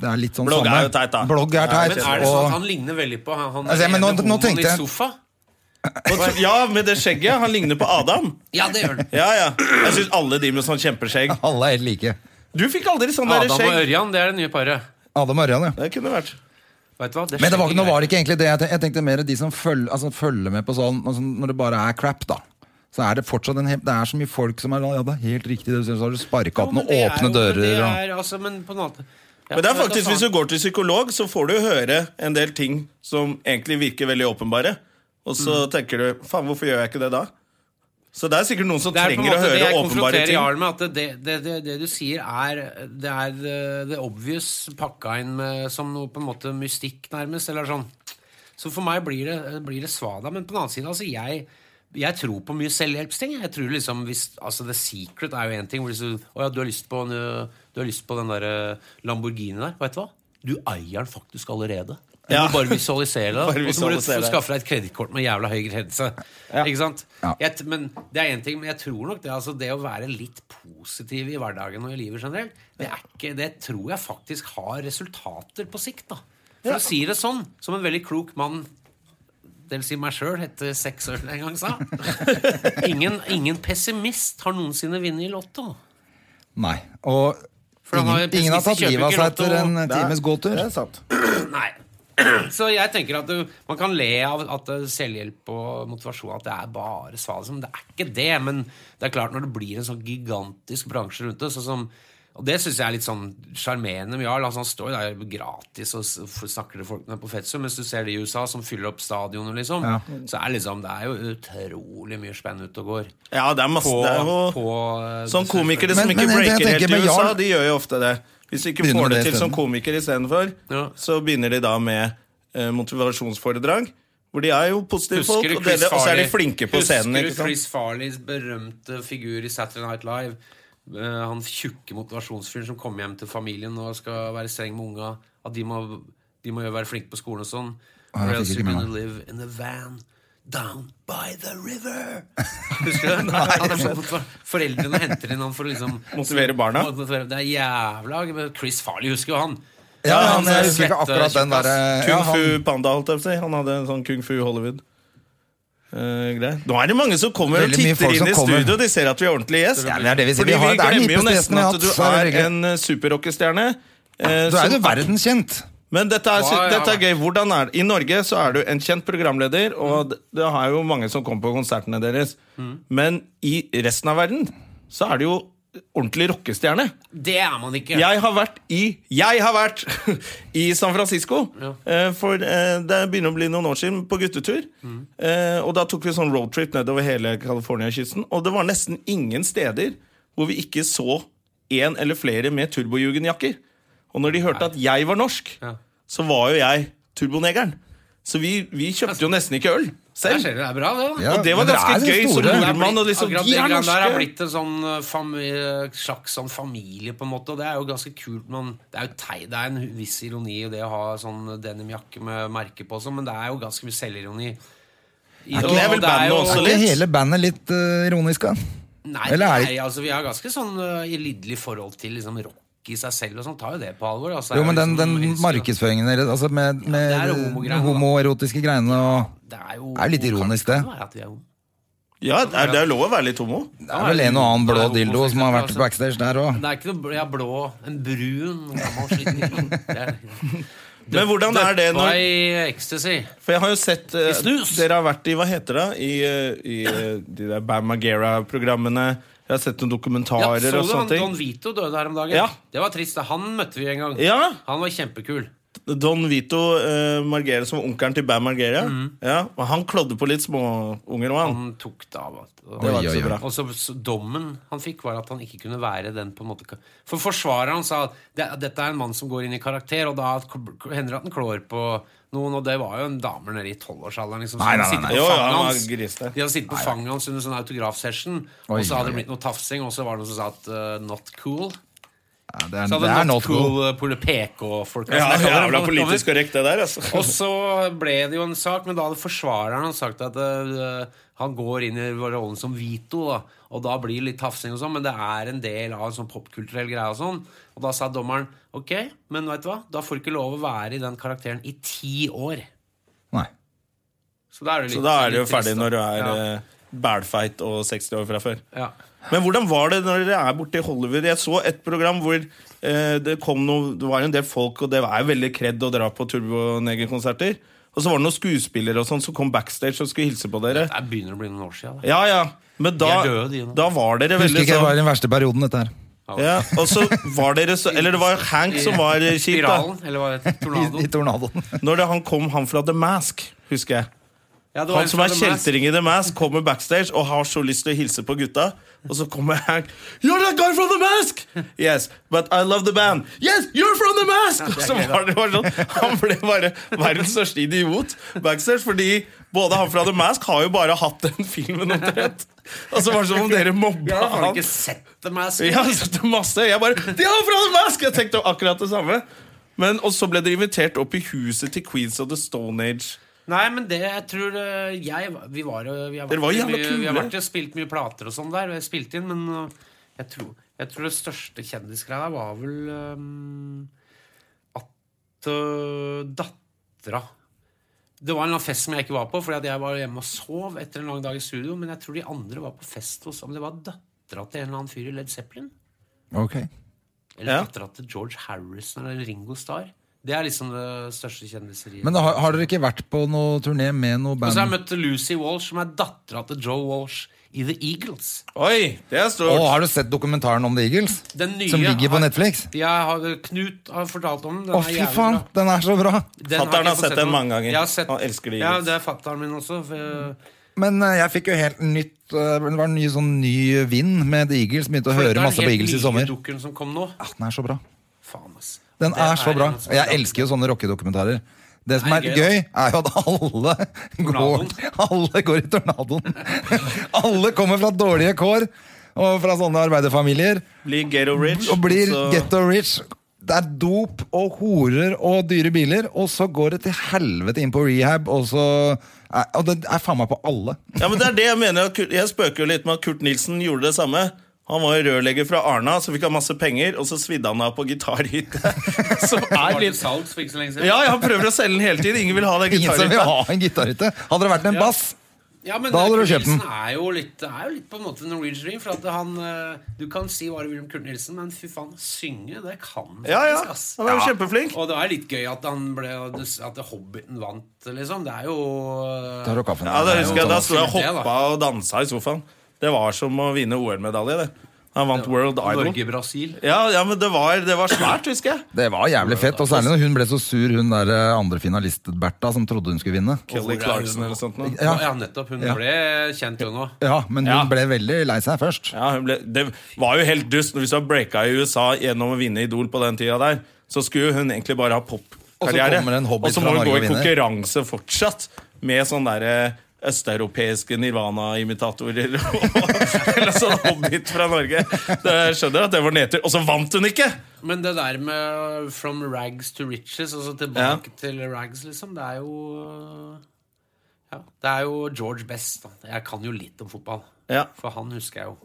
Det er litt sånn Blogg samme. er jo teit, da. Blogg er teit. Men er det sånn at han ligner veldig på han, han Altså, men nå- nå tenkte jeg... i sofa? Ja, med det skjegget. Han ligner på Adam. Ja, det gjør han. Ja, ja. Jeg syns alle de med sånn kjempeskjegg Alle er helt like. Du fikk aldri sånn der Adam og. Ørjan, det er det nye paret. Adam og Ørjan, ja. Det kunne vært. Vet du hva? Det Men det var, nå var det ikke egentlig det. Jeg tenkte, jeg tenkte mer de som følger, altså, følger med på sånn altså, Når det bare er crap, da. Så er det fortsatt en hel, Det er så mye folk som er Ja, det er helt riktig, det så har du sparka opp men noen det er åpne jo- dører Det er, altså, men på en måte ja, Men det er faktisk. Hvis du går til psykolog, så får du høre en del ting som egentlig virker veldig åpenbare. Og så tenker du faen, hvorfor gjør jeg ikke det da? Så det er sikkert noen som er trenger å høre åpenbare ting. Jarl med, at det, det, det, det du sier, er Det er det, det obvious pakka inn med, som noe på en måte mystikk, nærmest. Eller sånn. Så for meg blir det, blir det svada. Men på den annen side, altså, jeg jeg tror på mye selvhjelpsting. Jeg tror liksom hvis, altså The Secret er jo én ting. Hvor du, å ja, du, har lyst på en, du har lyst på den der Lamborghini der. Vet du hva? Du eier den faktisk allerede. Du Ja. må bare visualisere det. Bare Og så må du skaffe deg et kredittkort med jævla høy grense. Ikke sant? Ja. Jeg, men Det er en ting, men jeg tror nok det, altså, det å være litt positiv i hverdagen og i livet generelt, det, er ikke, det tror jeg faktisk har resultater på sikt. da For å si det sånn, som en veldig klok mann det i si meg sjøl, etter seks år en gang sa. Ingen, ingen pessimist har noensinne vunnet i Lotto. Nei. Og For han har ingen, ingen har tatt livet av seg etter en times gåtur. Det er sant. Nei. Så jeg tenker at du, man kan le av at er selvhjelp og motivasjon At det er bare svada. Det er ikke det. Men det er klart når det blir en sånn gigantisk bransje rundt det sånn som, Og det syns jeg er litt sånn sjarmerende med Jarl. Altså, han står jo der gratis og snakker til folkene på Fetsum, Mens du ser de i USA som fyller opp stadionet, liksom. Ja. Så er liksom, det er jo utrolig mye spenn ute og går. Ja, det er masse På, det er jo, på eh, Sånn komikere Men- som ikke men breaker helt i USA, Jarl- de gjør jo ofte det. Hvis de ikke Begynner får det det til som isteden. komiker istedenfor, Ja. så begynner de da med eh, motivasjonsforedrag. Hvor de er jo positive folk, og, det, og så er de flinke på scenen. Husker du? Chris Farleys berømte figur i Saturday Night Live? Eh, han tjukke motivasjonsfyren som kommer hjem til familien og skal være streng med unga. At de må, de må jo være flinke på skolen og sånn. Or else you're gonna live in a van down by the river. Husker du det? Han sånn Foreldrene henter inn han for å liksom Motivere barna. Det er jævla Chris Farley, husker jo han. Ja, han, men jeg husker ikke akkurat den derre Kung ja, han- Fu Panda, holdt jeg på å si. Han hadde en sånn Kung Fu Hollywood. Uh, Nå er det mange som kommer Veldig og titter inn i kommer. studio. De ser at vi er ordentlig gjest. Ja, det er det vi sier. Fordi Vi har- vi er glemmer jo nesten at du er en uh, superrockestjerne. Uh, Du er jo verdenskjent. Men dette er, Ja, ja, dette er gøy. Hvordan er det? I Norge så er du en kjent programleder, og det, det har jo mange som kommer på konsertene deres. Mm. Men i resten av verden så er det jo ordentlig rockestjerne. Det er man ikke. Jeg har vært i Jeg har vært i San Francisco. Ja. eh, For eh, det begynner å bli noen år siden, på guttetur. Mm. Og da tok vi sånn roadtrip nedover hele California-kysten. Og det var nesten ingen steder hvor vi ikke så en eller flere med turbojugendjakker. Og når de hørte at jeg var norsk, Ja. så var jo jeg turbonegeren. Så vi, vi kjøpte jo nesten ikke øl selv. ser det er bra, det. da Ja, Og det var ganske det de gøy som store. nordmann. Og liksom, Akkurat de det er norske. der har blitt en sånn familie, slags sånn familie, på en måte. Og det er jo ganske kult. Man, det er jo tei, det er en viss ironi i det å ha sånn denimjakke med merke på, sånn, men det er jo ganske mye selvironi. I det er vel og er jo- også Er ikke hele bandet litt uh, ironisk, da? Nei, Eller er nei, altså vi har ganske sånn uh, lidderlig forhold til liksom, rock i seg selv og sånn. Tar jo det på alvor. Altså, Jo, men den, liksom- den markedsføringen deres, altså med, med ja, homoerotiske homo greiene og Det er jo Det er litt ironisk, det. at vi er homo. Ja, det er, det er lov å være litt homo. Det er vel en og annen blå dildo som har vært backstage der òg. Det er ikke noe ja, blå, en brun, gammel sliten Men hvordan er det når i ecstasy. For jeg har jo sett uh, Dere har vært i hva heter det I, eh, i eh, de der Bam Margera-programmene. Jeg har sett noen Ja, dokumentarer så og du han ting Don. Vito døde her om dagen? Ja. Det var trist. Han møtte vi en gang. Ja, Han var kjempekul. Don Vito uh, Margera som var onkelen til Bam Margera. Ja, og han klådde på litt småunger òg, han. Han tok det av. Alt. Det var ikke så bra. Og så, så Dommen han fikk, var at han ikke kunne være den på en måte For forsvareren sa at det, dette er en mann som går inn i karakter, og da hender det at han klår på noen, og det var jo en damer nede i tolvårsalderen. Liksom, som Nei, nei, nei, nei. på Jo, ja, fanget hans. De hadde sittet på fanget hans under sånn autografsession, og så hadde det blitt noe tafsing, og så var det noen som sa at uh, 'not cool'. Ja, det er, Så det hadde er not cool. cool Pole PK-folk. Ja, jævla politisk korrekt, det der, altså. Og så ble det jo en sak, men da hadde forsvareren sagt at uh, han går inn i rollen som Vito, da, og da blir det litt tafsing og sånn, men det er en del av en sånn popkulturell greie og sånn. Og da sa dommeren ok, men vet du hva, da får du ikke lov å være i den karakteren i ti år. Nei. Så da er du litt, Så da er det jo ferdig trist, når du er ja. bælfeit og 60 år fra før. ja. Men hvordan var det når dere er borte i Hollywood? Jeg så et program hvor eh, det kom noe Det var en del folk, og det er veldig kred å dra på Turboneger-konserter. Og så var det noen skuespillere og sånn som kom backstage og skulle hilse på dere. Det begynner å bli noen år siden. Da. Ja, ja. Men da, De døde, de da var dere Husker ikke det var sånn den verste perioden, dette her. ja, Og så var dere så Eller det var Hank som var eh, kjip, da. Spiralen, eller var det det? I, Tornadoen. i tornadoen. Når det, han kom, han fra The Mask, husker jeg. Ja, Han som er kjeltring i The Mask, kommer backstage og har så lyst til å hilse på gutta. Og så kommer Hank You're that guy from The Mask! Yes, but I love the band. Yes, you're from The Mask! Og så var det bare sånn Han ble bare verdens største idiot backstage, fordi både han fra The Mask har jo bare hatt den filmen omtrent. Og så var det som om dere mobba Ja, har han. ikke sett The Mask? Ja, så det er masse. Jeg bare De er fra The Mask! Jeg tenkte akkurat det samme. Men, og så ble dere invitert opp i huset til Queens of the Stone Age. Nei, men det jeg tror eh, jeg, Vi var jo vi har vært var mye- Vi har vært og spilt mye plater og sånn der. Og har spilt inn, men uh, jeg tror, jeg tror det største kjendisgreia var vel um, at uh, dattera Det var en fest som jeg ikke var på, fordi at jeg var hjemme og sov etter en lang dag i studio. Men jeg tror de andre var på fest hos Om det var dattera til en eller annen fyr i Led Zeppelin. Okay. Eller Ja. dattera til George Harrison eller Ringo Starr. Det er liksom det største kjendiseriet. Men da, har, har dere ikke vært på noe turné med noe band? Og så har jeg møtt Lucy Walsh, som er dattera til Joe Walsh i The Eagles. Oi, det er Å, Og har du sett dokumentaren om The Eagles? Den nye Som ligger på har- Netflix? Jeg har, Knut har fortalt om den. den Å, fy faen! bra. Den er så bra! Fattern har fått sett den mange ganger. Jeg har sett, Han elsker The Ja, det er fatteren min også. For, Men eh, jeg fikk jo helt nytt eh, Det var en ny, sånn, ny vind med The Eagles. Begynte å høre masse på Eagles i helt sommer. nye dukken som kom nå. Ja, den er så bra. Faen, ass. Den er så bra. Og jeg er elsker jo sånne rockedokumentarer. Det som er gøy, er jo at alle går, alle går i tornadoen. Alle kommer fra dårlige kår og fra sånne arbeiderfamilier Blir ghetto rich. og blir ghetto rich. Det er dop og horer og dyre biler, og så går det til helvete inn på rehab, og så Og det er faen meg på alle. Ja, men det er det Jeg mener Jeg spøker jo litt med at Kurt Nilsen gjorde det samme. Han var jo rørlegger fra Arna, så fikk han masse penger, og så svidde han av på gitarhytte. Som er litt salgs for ikke så lenge siden. Ja, jeg prøver å selge den hele tiden. Ingen vil ha den Ingen som vil gitarhytta. ha en gitarhytte. Hadde det vært en Ja. bass, Ja, men Da hadde Kurt du kjøpt den. Nilsen Er jo litt, det er jo litt på en måte Norwegian Dream. For at han eh, Du kan si hva du vil om Kurt Nilsen, men fy faen, synge, det kan han Ja, ja. faktisk, ass. Han er jo kjempeflink. Og det er litt gøy at han ble At Hobbiten vant, liksom. Det er jo Da kaffen. Ja, det husker jeg, Da Det sto jeg og hoppa og dansa i sofaen. Det var som å vinne OL-medalje. det Han vant World Idol. Norge-Brasil. Ja, ja, men det var, det var svært, husker jeg. Det var jævlig fett, og særlig når hun ble så sur, hun der eh, andre finalist-Bertha, som trodde hun skulle vinne. Kelly Clarkson eller sånt noe. Ja. Ja. nettopp. Hun Ja. ble kjent jo nå. Ja, men hun Ja. ble veldig lei seg først. Ja, hun ble, det var jo helt dust. Hvis du har breaka i USA gjennom å vinne Idol på den tida der, så skulle hun egentlig bare ha popkarriere. Og så må hun gå i konkurranse fortsatt med sånn derre østeuropeiske Nirvana-imitatorer. Eller sånn hobbit fra Norge. Det, skjønner at det var nedtur. Og så vant hun ikke! Men det der med from rags to riches, altså tilbake til rags, liksom, det er jo Ja, det er jo George Best. Da. Jeg kan jo litt om fotball, Ja. for han husker jeg jo.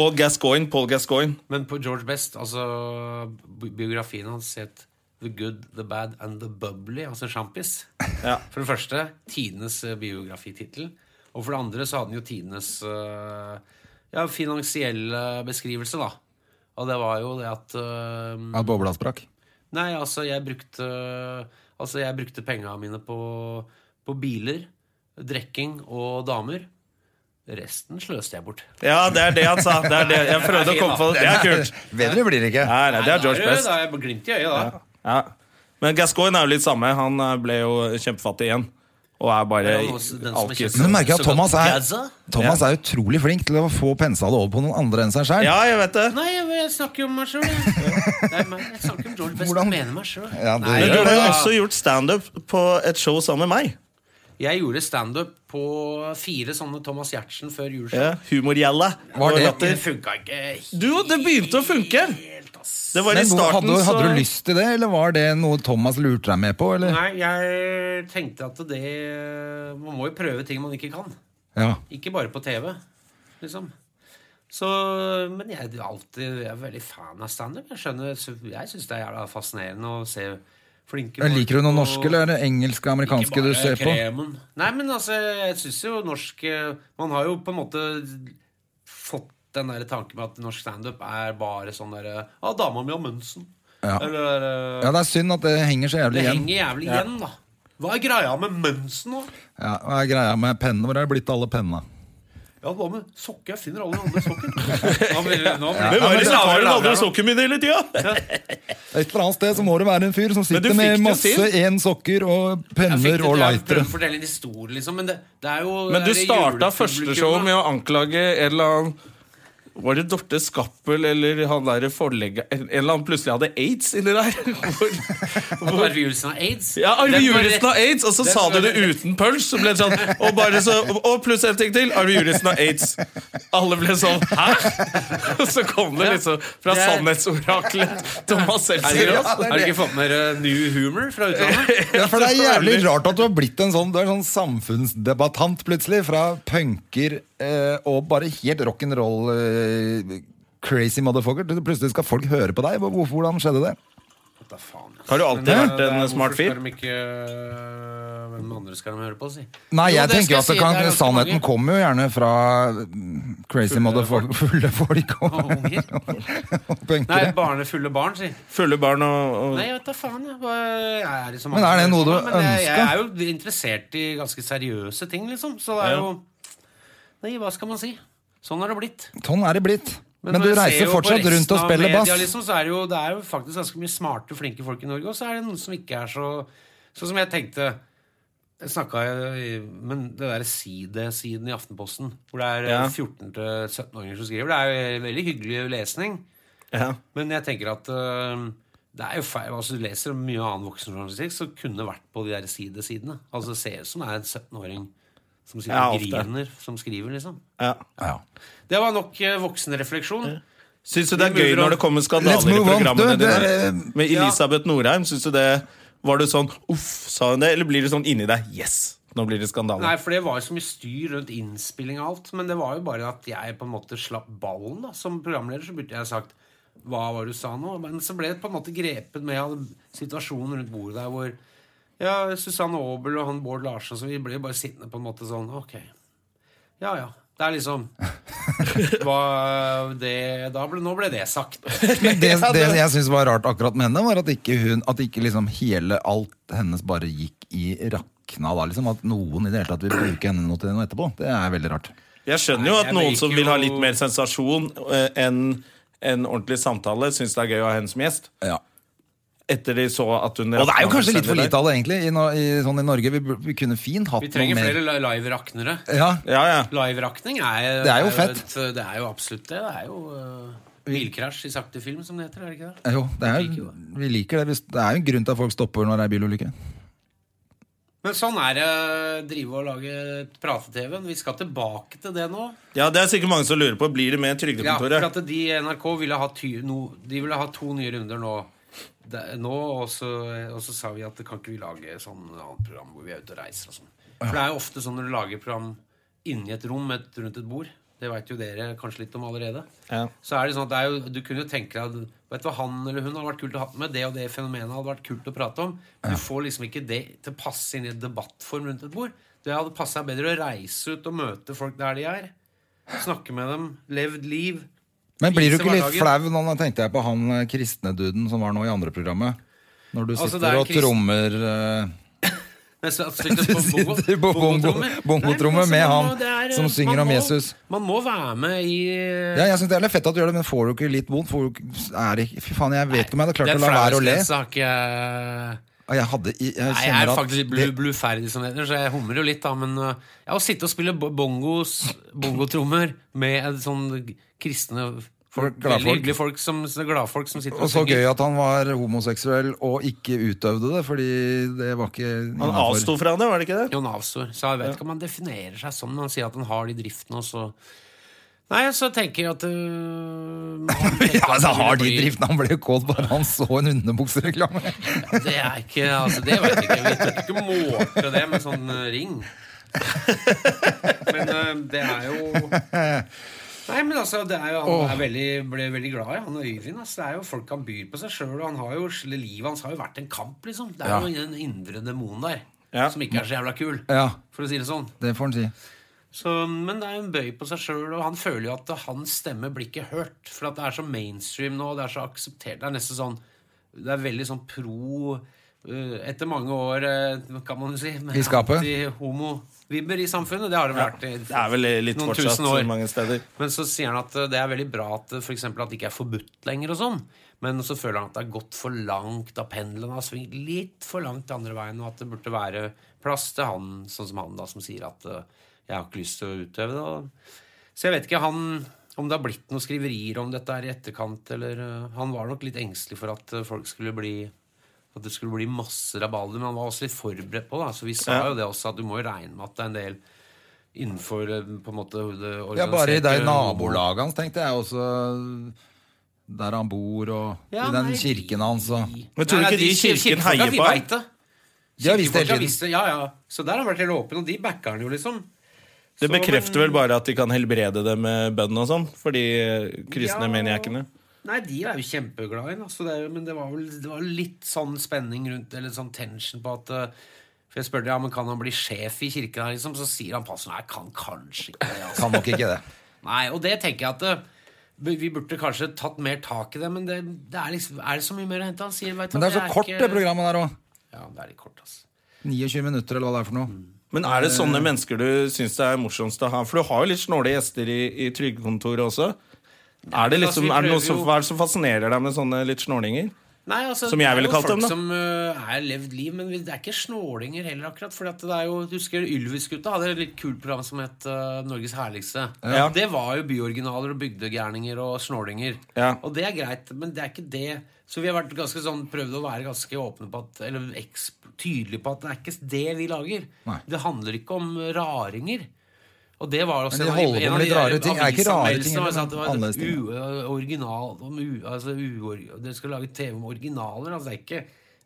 Og Gascoigne, Paul Gascoigne. Men på George Best, altså bi- biografien hans het The Good, The Bad and The Bubbly, altså sjampis. Ja. For det første tidenes eh, biografitittel. Og for det andre så hadde den jo tidenes eh, ja, finansielle beskrivelse, da. Og det var jo det at eh, At bobla sprakk. Nei, altså, jeg brukte Altså, jeg brukte penga mine på, på biler, drikking og damer. Resten sløste jeg bort. Ja, det er det han sa. Det er det. Jeg prøvde å komme på det. Det er kult. Bedre blir det ikke. Nei, nei, det er George Nei, da Best. Da er jeg glimt i øyet, da. Ja. Men Gascoigne er jo litt samme. Han eh, ble jo kjempefattig igjen. Og er bare er alkis. Men du merker at Thomas er, Thomas er utrolig flink til å få pensa det over på noen andre enn seg sjøl. Ja, jeg vet det. Nei, jeg, jeg snakker jo om meg sjøl, jeg. Er snakker om Joel Best. Hvordan- mener meg sjøl. Ja, Men du har jo også gjort standup på et show sammen med meg. Jeg gjorde standup på fire sånne Thomas Giertsen før jul. Ja, Humorgjelle. Var det- Det funka ikke Du, det begynte å funke! Ass. Det var i Men starten, hadde, hadde du lyst til det, eller var det noe Thomas lurte deg med på? Eller? Nei, jeg tenkte at det Man må jo prøve ting man ikke kan. Ja. Ikke bare på TV, liksom. Så, men jeg er alltid jeg er veldig fan av standup. Jeg skjønner, jeg syns det er jævla fascinerende å se flinke folk. Liker du noe norske norsk, eller er det engelske og amerikanske du ser ser på? Nei, men altså, jeg syns jo norsk eh, Man har jo på en måte fått den der tanken med at norsk standup er bare sånn derre Ja, dama mi har Munsen. Ja. Eller uh, Ja, det er synd at det henger så jævlig Det igjen. henger jævlig igjen, da. Hva er greia med Munsen nå? Ja, Hva er greia med pennene? Hvor er det blitt av alle pennene? Ja, hva med sokker? Jeg finner alle andre sokker. Nå blir det- nå blir det- Men var det Ja, tar men den andre sokken min hele tida? Et eller annet sted så må det være en fyr som sitter med det masse til. én sokker og penner det og lightere. liksom. Men det, det er jo Men du det er starta første show med å anklage en eller annen Var det Dorte Skappel eller han der forlegger En eller annen plutselig hadde aids inni der? Arve Julesen har aids. ja, Arve av har aids, og så sa du det uten punch. Så ble det sånn, og, bare så, og pluss en ting til. Arve av har aids. Alle ble sånn Hæ? Og så kom det liksom fra sannhetsoraklet Thomas Seltzer. Har du ikke fått med New Humor fra utlandet? Ja, for Det er jævlig rart at du har blitt en sånn Du er en sånn samfunnsdebattant plutselig. Fra punker og bare helt rock'n'roll eh, crazy motherfucker. Plutselig skal folk høre på deg. Hvor- Hvordan skjedde det? Da faen. Har du alltid Men, vært en er, smart fyr? Ikke Hvem andre skal de høre på, si? Nei, jeg jo, tenker jo at det si, kan, det er sannheten mange. kommer jo gjerne fra mm, crazy motherfucker, fulle folk og, Og unger. og Nei, barne, fulle barn, si. Fulle barn og, og Nei, jeg vet da faen. Jeg, jeg er liksom Men er det noe du ønsker? jeg, jeg er jo interessert i ganske seriøse ting, liksom. Så det er Ja. Nei, hva skal man si? Sånn har det blitt. Sånn er det blitt. Men, Men du reiser fortsatt rundt og spiller media, bass. Liksom, så er det, jo, det er jo faktisk ganske mye smarte, flinke folk i Norge, og så er det noen som ikke er så Sånn som jeg tenkte Jeg snakka Men det derre sidesiden i Aftenposten, hvor det er Ja. 14-17-åringer som skriver, det er jo veldig hyggelig lesning. ja. Men jeg tenker at øh, det er jo feil, altså Du leser mye annen voksenjournalistikk som kunne vært på de der sidesidene. Altså Det ser ut som det er en 17-åring som sitter Ja, og griner, som skriver, liksom. ja. Ja. Det var nok voksenrefleksjon. voksenrefleksjon. Syns du det er gøy når det kommer skandaler i programmene dine? Med Elisabeth Norheim, syns du det Var det sånn uff, sa hun det? Eller blir det sånn inni deg yes, nå blir det skandale? Nei, for det var jo så mye styr rundt innspilling og alt. Men det var jo bare at jeg på en måte slapp ballen. da Som programleder så burde jeg sagt hva var det du sa nå? Men så ble det på en måte grepet med av situasjonen rundt bordet der hvor ja, Susanne Aabel og han Bård Larsen så vi jo bare sittende på en måte sånn Ok. Ja, ja. Det er liksom hva, det, da ble, Nå ble det sagt. Men det, det jeg syns var rart akkurat med henne, var at ikke, hun, at ikke liksom hele alt hennes bare gikk i rakna da. Liksom, at noen i det hele tatt vil bruke henne noe til noe etterpå. Det er veldig rart. Jeg skjønner jo at noen som vil ha litt mer sensasjon eh, enn en ordentlig samtale, syns det er gøy å ha henne som gjest. Ja. Etter de så at hun Og det er jo kanskje litt for lite av det, egentlig, i, no, i, sånn i Norge. Vi, vi kunne fint hatt Vi trenger flere live-raknere. Ja, Ja, ja. Live-rakning er, Det er jo fett. et- det er jo absolutt det. Det er jo uh, bilkrasj i sakte film, som det heter. er det ikke det? jo, det er, jo vi liker det. Det er jo en grunn til at folk stopper når det er bilulykke. Men sånn er det å drive og lage prate-TV. Vi skal tilbake til det nå. ja, det er sikkert mange som lurer på Blir det med Ja, for at de i NRK ville ha, ty, no, de ville ha to nye runder nå. Det, nå også, og så sa vi at det kan ikke vi lage sånn annet program hvor vi er ute og reiser og sånn. For det er jo ofte sånn når du lager program inni et rom et, rundt et bord. Det veit jo dere kanskje litt om allerede. Ja. Så er det sånn at det jo, du kunne jo tenke deg at Vet du hva han eller hun hadde vært kult å ha med? Det og det fenomenet hadde vært kult å prate om. Du får liksom ikke det til å passe inn i et debattform rundt et bord. Det hadde passa bedre å reise ut og møte folk der de er. Snakke med dem. Levd liv. Men blir du ikke litt flau? Nå tenkte jeg på han eh, kristne duden som var nå i andre programmet. Når du Altså, sitter altså, og trommer uh... Du sitter på bongo- Sitter på bongo- bongotrommer. bongotrommer Nei, men med han er- som synger man om må- Jesus. Man må være med i Ja, jeg synes det er litt fett at du gjør det, men får du ikke litt vondt? Det, fy faen, jeg vet ikke om jeg hadde klart å la være å le. har ikke jeg jeg hadde Jeg Nei, jeg er at faktisk blu, bluferdig, som det heter, så jeg humrer jo litt, da. Men uh, ja, å sitte og spille bo- bongos, bongotrommer med en sånn kristne folk, veldig hyggelige folk, som, gladfolk som sitter Og så gøy at han var homoseksuell og ikke utøvde det, fordi det var ikke Han avsto fra det, var det ikke det? Jon avstår. Så jeg vet ikke om han definerer seg sånn, men han sier at han har de driftene, og så Nei, så tenker jeg at øh, Ja, altså, har de driftene? Han ble jo kåt bare han så en underbuksereklame. Det er ikke Altså, det vet jeg ikke. Vi tør ikke måte det med sånn uh, ring. Men uh, det er jo Nei, men altså, det er jo, Han er veldig, ble veldig glad i han Øyvind. Altså, det er jo folk han byr på seg sjøl. Og han har jo, livet hans har jo vært en kamp, liksom. Det er Ja. jo en indre demon der Ja. som ikke er så jævla kul, Ja, for å si det sånn. det får han si. Så, men det er jo en bøy på seg sjøl, og han føler jo at hans stemme blir ikke hørt. For at det er så mainstream nå, det er så akseptert. Det er nesten sånn Det er veldig sånn pro uh, Etter mange år, uh, kan man jo si, med I anti-homo-vibber i samfunnet. Det har det vært i Det er vel litt noen fortsatt tusen år. mange steder. Men så sier han at uh, det er veldig bra at for eksempel, at det ikke er forbudt lenger og sånn. Men så føler han at det har gått for langt, da pendelen har svingt litt for langt andre veien, og at det burde være plass til han, sånn som han da, som sier at uh, jeg har ikke lyst til å utøve det. Så jeg vet ikke han, om det har blitt noen skriverier om dette her i etterkant, eller uh, Han var nok litt engstelig for at uh, folk skulle bli At det skulle bli masse rabalder, men han var også litt forberedt på det. Så vi sa Ja. jo det også, at du må jo regne med at det er en del innenfor uh, på en måte det Ja, bare i de nabolagene hans, tenkte jeg også. Der han bor, og Ja, i den nei, kirken hans. Og... Men tror du ikke de i kirken heier på ham? De har visst det hele tiden. Ja, ja. Så der har han vært helt åpen, og de backer han jo, liksom. Det Så, bekrefter men- vel bare at de kan helbrede det med bønn og sånn, for de kristne Ja. maniakene. Nei, de er jo kjempeglade i. Altså, det men det var vel det var litt sånn spenning rundt Eller sånn tension på at eh, For jeg spurte ja, men kan han bli sjef i kirken her, liksom. Så sier han passende, nei, kan kanskje ikke det. Altså. Kan nok ikke det. Nei, og det tenker jeg at eh, vi burde kanskje tatt mer tak i det, men det, det er liksom Er det så mye mer å hente? Han sier vet Men det er så kort, ikke- det programmet der òg. Ja, det er litt kort, altså. 29 minutter, eller hva det er for noe. Men er det sånne mennesker du syns det er morsomst å ha? For du har jo litt snåle gjester i, i trygdekontoret også. Er det, liksom, altså, liksom, er det noe som, hva er det som fascinerer deg med sånne litt snålinger? Nei, altså, Som jeg ville det er kalt jo dem, folk som uh, er levd liv, men det er ikke snålinger heller, akkurat. For det er jo, du husker Ylvis-gutta hadde et litt kult program som het uh, Norges herligste. Ja. Det var jo byoriginaler og bygdegærninger og snålinger. Ja. Og det er greit, men det er ikke det. Så vi har vært ganske sånn, prøvd å være ganske åpne på at Eller tydelige på at det er ikke det vi lager. Nei. Det handler ikke om raringer. Og det var også Men de holder på med litt rare ting. Er ikke rare ting, eller det var annerledes ting? uh, original altså Dere skal lage TV om originaler. Altså det, er ikke,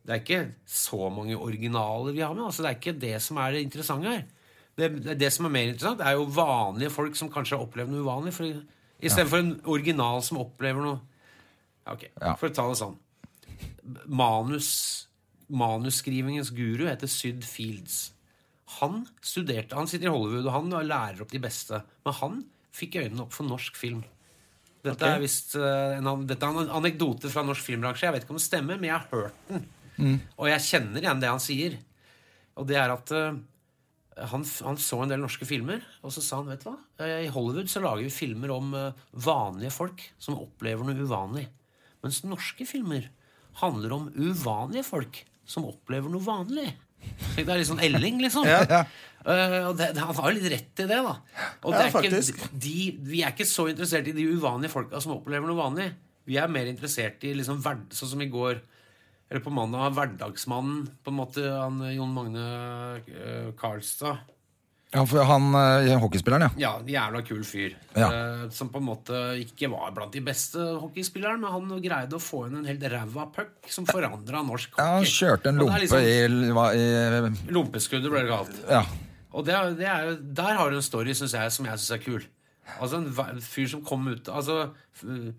det er ikke så mange originaler vi har med. Altså det er ikke det som er det interessante her. Det, det, det som er mer interessant, er jo vanlige folk som kanskje har opplevd noe uvanlig. For, Istedenfor en original som opplever noe ja, Ok, Ja. For å ta det sånn. Manus Manusskrivingens guru heter Syd Fields. Han studerte, han sitter i Hollywood, og han lærer opp de beste. Men han fikk øynene opp for norsk film. Dette er visst eh, en, dette er en anekdote fra norsk filmbransje. Jeg vet ikke om det stemmer, men jeg har hørt den. Og jeg kjenner igjen det han sier. Og det er at uh, han, han så en del norske filmer, og så sa han, vet du hva Eh, I Hollywood så lager vi filmer om uh, vanlige folk som opplever noe uvanlig. Mens norske filmer handler om uvanlige folk som opplever noe vanlig. Det er litt sånn Elling, liksom. Ja. Eh, og det, han har jo litt rett i det, da. Og det Ja, er ikke, de, vi er ikke så interessert i de uvanlige folka som opplever noe vanlig. Vi er mer interessert i liksom verd, sånn som i går Eller på mandag, Hverdagsmannen. På en måte han Jon Magne uh, Karlstad. Ja, for han eh, hockeyspilleren, ja. Ja, jævla kul fyr. Ja. Eh, som på en måte ikke var blant de beste hockeyspillerne, men han greide å få inn en helt ræva puck som forandra norsk hockey. ja han kjørte en lompe liksom- i, hva- i Lompeskuddet ble det kalt. Ja. Og det, det er, jo- der har du en story synes jeg, som jeg syns er kul. Altså En va- fyr som kom ut Altså f-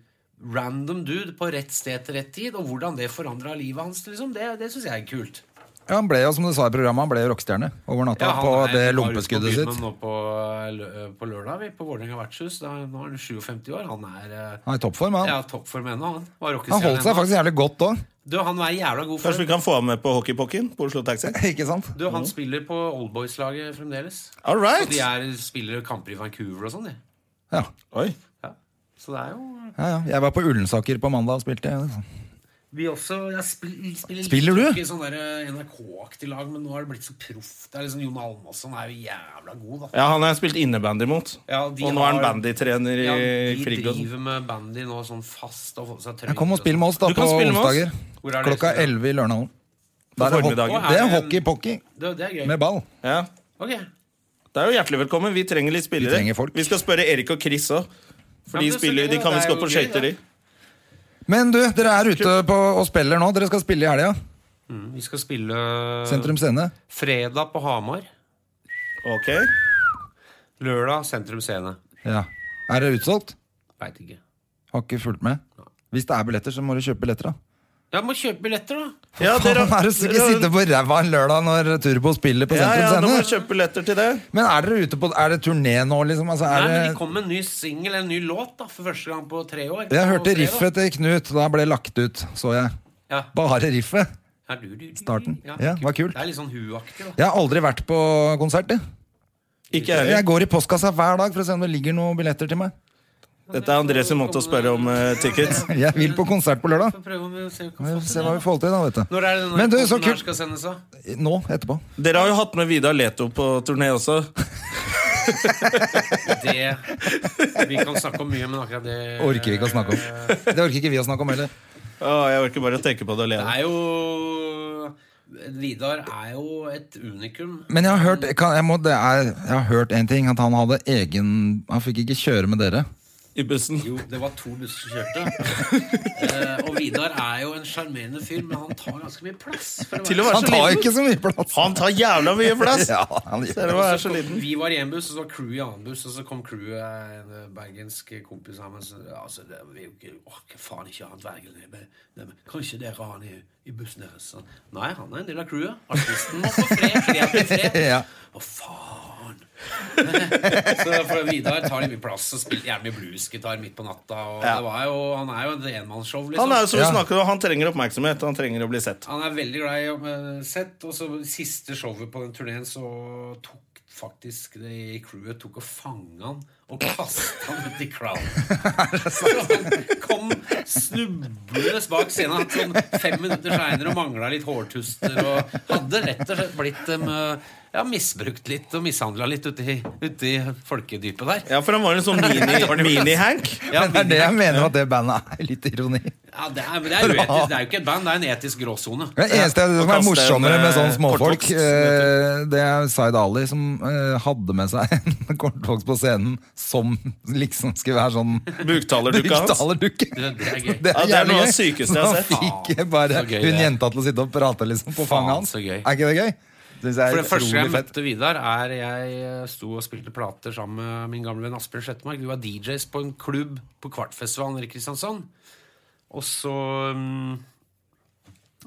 Random dude på rett sted til rett tid, og hvordan det forandra livet hans. Liksom, det det syns jeg er kult. Ja, Han ble jo, som du sa i programmet, han ble jo rockestjerne over natta Ja, på det lompeskuddet sitt. Nå på, på lørdag, vi, på Vålerenga vertshus. Da, nå er han 57 år. Han er eh, Han er i toppform, han. ja, toppform ennå. Han var Han holdt seg ennå. faktisk jævlig godt òg, Du, han var jævla god for Kanskje vi kan få ham med på hockeypocken på Oslo Taxi? ikke sant? Du, Han spiller på Oldboys-laget fremdeles. All right. right! de er, spiller kamper i Vancouver og sånn, de. Ja. Oi. Ja. Så det er jo Ja, ja. Jeg var på Ullensaker på mandag og spilte. liksom. Vi også, jeg spiller, spiller, Spiller du? litt i sånn eh, NRK-aktig lag, men nå har det blitt så proff. Det er liksom Jon Almaasson er jo jævla god, da. Ja, han har jeg spilt innebandy mot. Ja, og nå er han bandytrener i Ja, de sånn. driver med bandy nå sånn fast og seg trøye. Kom og spill med oss da på onsdager. Er Klokka spillet? 11 i formiddagen. Det er Er hockey-pocky med ball. Ja. Ok. Det er jo hjertelig velkommen. Vi trenger litt spillere. Vi trenger folk. Vi skal spørre Erik og Chris òg. For Ja, de, er så spiller, de kan visst gå på skøyter, de. Men du, dere er ute på, og spiller nå. Dere skal spille i helga. Mm, vi skal spille Sentrum Scene. fredag på Hamar. Ok. Lørdag Sentrum Scene. Ja. Er det utsolgt? Veit ikke. Har ikke fulgt med. Hvis det er billetter, så må du kjøpe billetter, da. Jeg må kjøpe billetter, da. Ja, Faen, dere, er det ikke dere- sitte på ræva en lørdag når Turbo spiller på ja, Sentrum ja, Scene? Ja, kjøpe billetter til det. Men er dere ute på Er det turné nå, liksom? Altså, Nei, er men det... De kom med en ny singel, en ny låt, da, for første gang på tre år. Jeg hørte tre, riffet til Knut. Da ble det lagt ut, så jeg. Ja. Bare riffet. Ja, du, du, du, Starten. Ja, Ja, var kult. Det er litt sånn Hu-aktig, da. Jeg har aldri vært på konsert. Jeg. Ikke jeg jeg går i postkassa hver dag for å se om det ligger noen billetter til meg. Dette er André sin måte å spørre om uh, tickets. Jeg vil på konsert på lørdag. Vi får Se hva vi får til, da, vet du. Når er det denne så her skal sendes, da? Nå, etterpå. Dere har jo hatt med Vidar Leto på turné også. Det Vi kan snakke om mye, men akkurat det Orker vi ikke å snakke om. Det orker ikke vi å snakke om heller. Å, jeg orker bare å tenke på det og le. Det er jo Vidar er jo et unikum. Men jeg har hørt kan, jeg må, er, Jeg har hørt en ting. At han hadde egen Han fikk ikke kjøre med dere. I bussen. Jo, det var to busser som kjørte. Eh, og Vidar er jo en sjarmerende fyr, men han tar ganske mye plass. For å Til å være være Han så tar liten. ikke så mye plass. Han tar jævla mye plass! Ja, han gjør det. Så så kom- liten? Vi var i en buss, og så var crew i annen buss, og så kom crewet en eh, bergensk kompis av meg. Så, altså, det, vi er orker faen ikke ha en dvergen i med- med- med- Kan ikke dere ha han i, i bussen deres? Så, Nei, han er en del av crewet. Artisten må få fred. Kreativ fred. Ja. Å, faen! så for Vidar tar litt mye plass og spiller gjerne mye bluesgitar midt på natta. Og Ja. det var jo, han er jo et enmannsshow, liksom. Han er jo som vi Ja. snakker han trenger oppmerksomhet. Han trenger å bli sett. Han er veldig glad i å bli sett. Og så siste showet på den turneen så tok faktisk det i crewet tok og fanga han og kasta han ut i crowden. Så han kom snublende bak scenen sånn fem minutter seinere og mangla litt hårtuster og hadde rett og slett blitt um, ja, misbrukt litt og mishandla litt ute i, ute i folkedypet der. Ja, for han var en sånn mini- mini-Hank. Ja, Men det er det jeg mener at det bandet er litt ironi. Ja, det, er, det, er uetisk, det er jo ikke et band, det er en etisk gråsone. Det eneste som er morsommere med sånne eh, småfolk, eh, det er Zaid Ali som eh, hadde med seg en kortvokst på scenen som liksom skulle være sånn Buktalerdukke hans. Buktalerdukke. Det, det er gøy. Det Ja, det er noe av det sykeste jeg har sett. han fikk bare hun er. jenta til å sitte og prate liksom på fanget hans. Er ikke det gøy? Synes jeg For er det første jeg møtte Vidar, er jeg eh, sto og spilte plater sammen med min gamle venn Asbjørn Slettemark. Vi var DJs på en klubb på Kvartfestivalen i Kristiansand. Og så mm,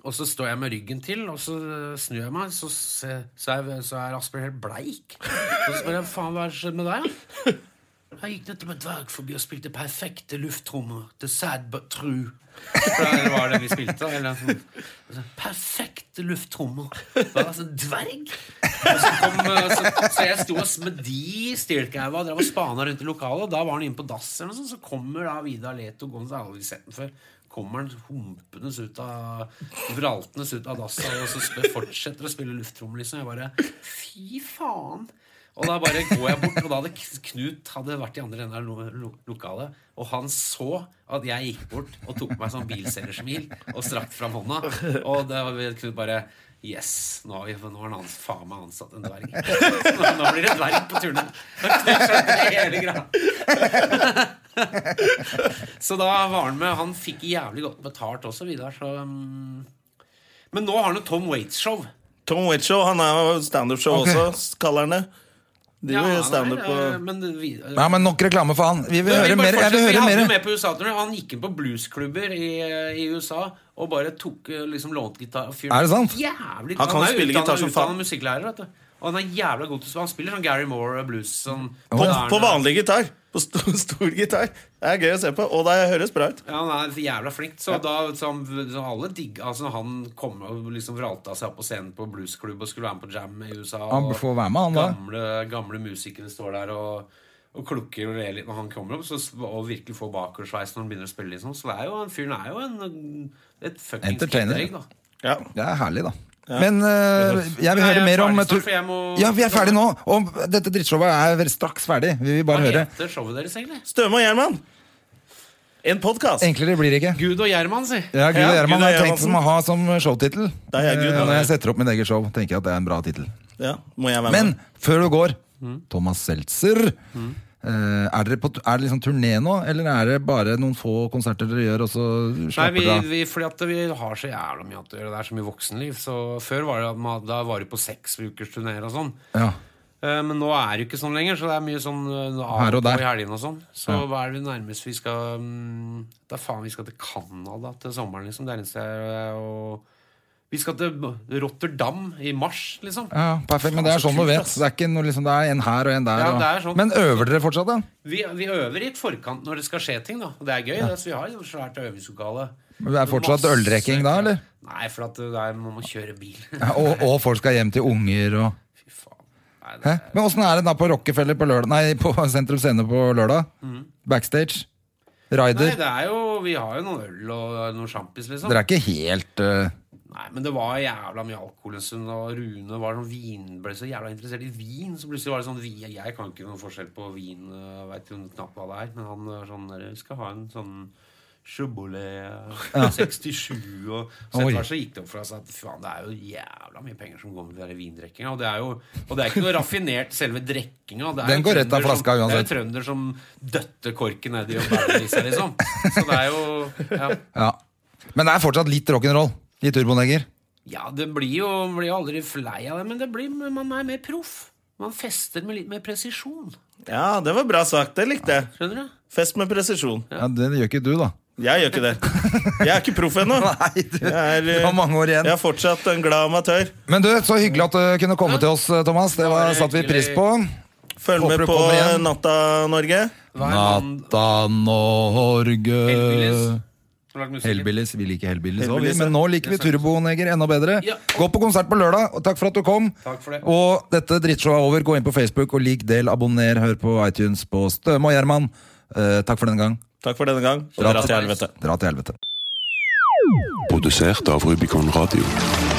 Og så står jeg med ryggen til, og så eh, snur jeg meg, så, så, er, så er Asbjørn helt bleik. Og så spør jeg faen hva er det skjedd med deg, da? Jeg gikk nettopp en dverg forbi og spilte perfekte lufttrommer. The sad but true. Det var det vi spilte. Eller, sånn, perfekte lufttrommer. Var altså dverg. Så, kom, eh, så, så jeg sto og med de drev og spana rundt i lokalet, og da var han inne på dass, eller noe sånt, så kommer da Vidar Leto gående, jeg har aldri sett den før. Kommer han humpende ut av Vraltende ut av dassa og så spør, fortsetter å spille lufttrommel, liksom. Jeg bare Fy faen! Og da bare går jeg bort, og da hadde Knut hadde vært i andre enden av lo lo lokalet. Og han så at jeg gikk bort og tok meg sånn bilselgersmil og strakte fram hånda. Og da var Knut bare Yes, nå har, vi, nå har han faen meg ansatt en dverg. Nå, nå blir det dverg på greia. Så da var han med. Han fikk jævlig godt betalt også, Vidar. Så, um... Men nå har han jo Tom Waits-show. Tom Waits Show, han er standup-show også, kaller han det. De Ja, gjør standup på men vi, Ja, men nok reklame for han. Vi vil høre mer. Jeg vil høre vi mer. med på USA. Han gikk inn på bluesklubber i, i USA og bare tok eh, liksom lånt gitar. Er det sant? Jævlig Han kan jo spille gitar som faen. musikklærer, vet du. Og han er jævla god til å spille. Han spiller sånn Gary Moore blues. Sånn, På, på vanlig gitar. På stor, stor gitar. Det er gøy å se på, og det høres bra ut. Ja, han er jævla flink. Så da så, han- så alle digg Altså Når han kom og liksom vralta seg opp på scenen på bluesklubb og skulle være med på jam i USA Han får være med, han da. gamle, gamle musikere står der og og klukker og ler litt når han kommer opp, så, og virkelig får bakoversveis når han begynner å spille. Liksom. Så det er jo, han fyren er jo en, et fuckings Entertainer. kidderegg, da. Ja. Det er herlig, da. Men uh, jeg vil Nei, høre jeg er mer om snart, tur- må- Ja, vi er ferdig nå. Og dette drittshowet er straks ferdig. Vi vil bare Hva høre. heter showet deres, egentlig? Støme og Gjerman. En podkast. Enklere blir det ikke. Gud og Gjerman, si. Ja, Gud og Gjerman har jeg tenkt som å ha som showtittel. Eh, Når jeg setter opp min egen show, tenker jeg at det er en bra tittel. Ja, Men før du går, Mm. Thomas Seltzer. eh, er, dere på, er det liksom turné nå, eller er det bare noen få konserter dere gjør, og så Nei, slapper vi, dere vi, fordi at vi har så jævla mye å gjøre. Det er så mye voksenliv. Så Før var det at man, da var det på seks ukers turnéer og sånn. Ja. Eh, Men nå er det jo ikke sånn lenger, så det er mye sånn eh, Her og og der. i helgene og sånn. Så Ja. hva er det nærmest vi skal mm, Da faen, vi skal til Canada til sommeren, liksom. Det er eneste jeg og Vi skal til Rotterdam i mars, liksom. ja, perfekt. Men det er sånn du vet. Det er, ikke noe, liksom, det er en her og en der. Ja, sånn. Men øver dere fortsatt, da? Vi, vi øver i forkant når det skal skje ting, da. Og det er gøy. det, så vi har jo svært øvingslokale. Det er fortsatt Masse- øldrekking da, eller? Nei, for at det er, man må kjøre bil. Ja, og, og folk skal hjem til unger og Fy faen. Nei, er... Men åssen er det da på Rockefeller på lørdag? Nei, på Sentrum Scene på lørdag? Backstage? Rider? Nei, det er jo Vi har jo noen øl og noen sjampis, liksom. Dere er ikke helt eh, Nei, men det var jævla mye alkohol en stund, og Rune var sånn vin, ble så jævla interessert i vin. Så plutselig var det sånn Jeg kan ikke noen forskjell på vin, veit knapt hva det er, men han var sånn der, skal ha en sånn Chevrolet 67 og så etter hvert så gikk det opp for oss at faen, det er jo jævla mye penger som går med den vindrikkinga. Og det er jo og det er ikke noe raffinert selve drikkinga. Den går rett av flaska som- Det er trønder som døtter korken nedi og bærer i seg, liksom. Så det er jo ja. Ja. Men det er fortsatt litt rock'n'roll i Turboneger. Ja, det blir jo blir aldri flei av det, men det blir, man er mer proff. Man fester med litt mer presisjon. Ja, det var bra sagt. Det likte jeg. Skjønner du? Fest med presisjon. Ja, Det gjør ikke du, da. Jeg gjør ikke det. Jeg er ikke proff ennå. Nei, du, Jeg er, du har mange år igjen. Jeg er fortsatt en glad amatør. Men du, så hyggelig at du kunne komme til oss, Thomas. Det var, satte vi pris på. Følg Håper med på. Natta Norge. Natta Norge Hellbillies. Vi liker Hellbillies òg, men nå liker vi Turboneger enda bedre. Ja. Gå på konsert på lørdag, og takk for at du kom. Takk for det. Og dette drittshowet er over. Gå inn på Facebook og lik, del, abonner, hør på iTunes på Støme og Gjerman. Eh, takk for denne gang. Takk for denne gang. Og Dra til helvete. Dra til helvete. Produsert av Rubicon Radio.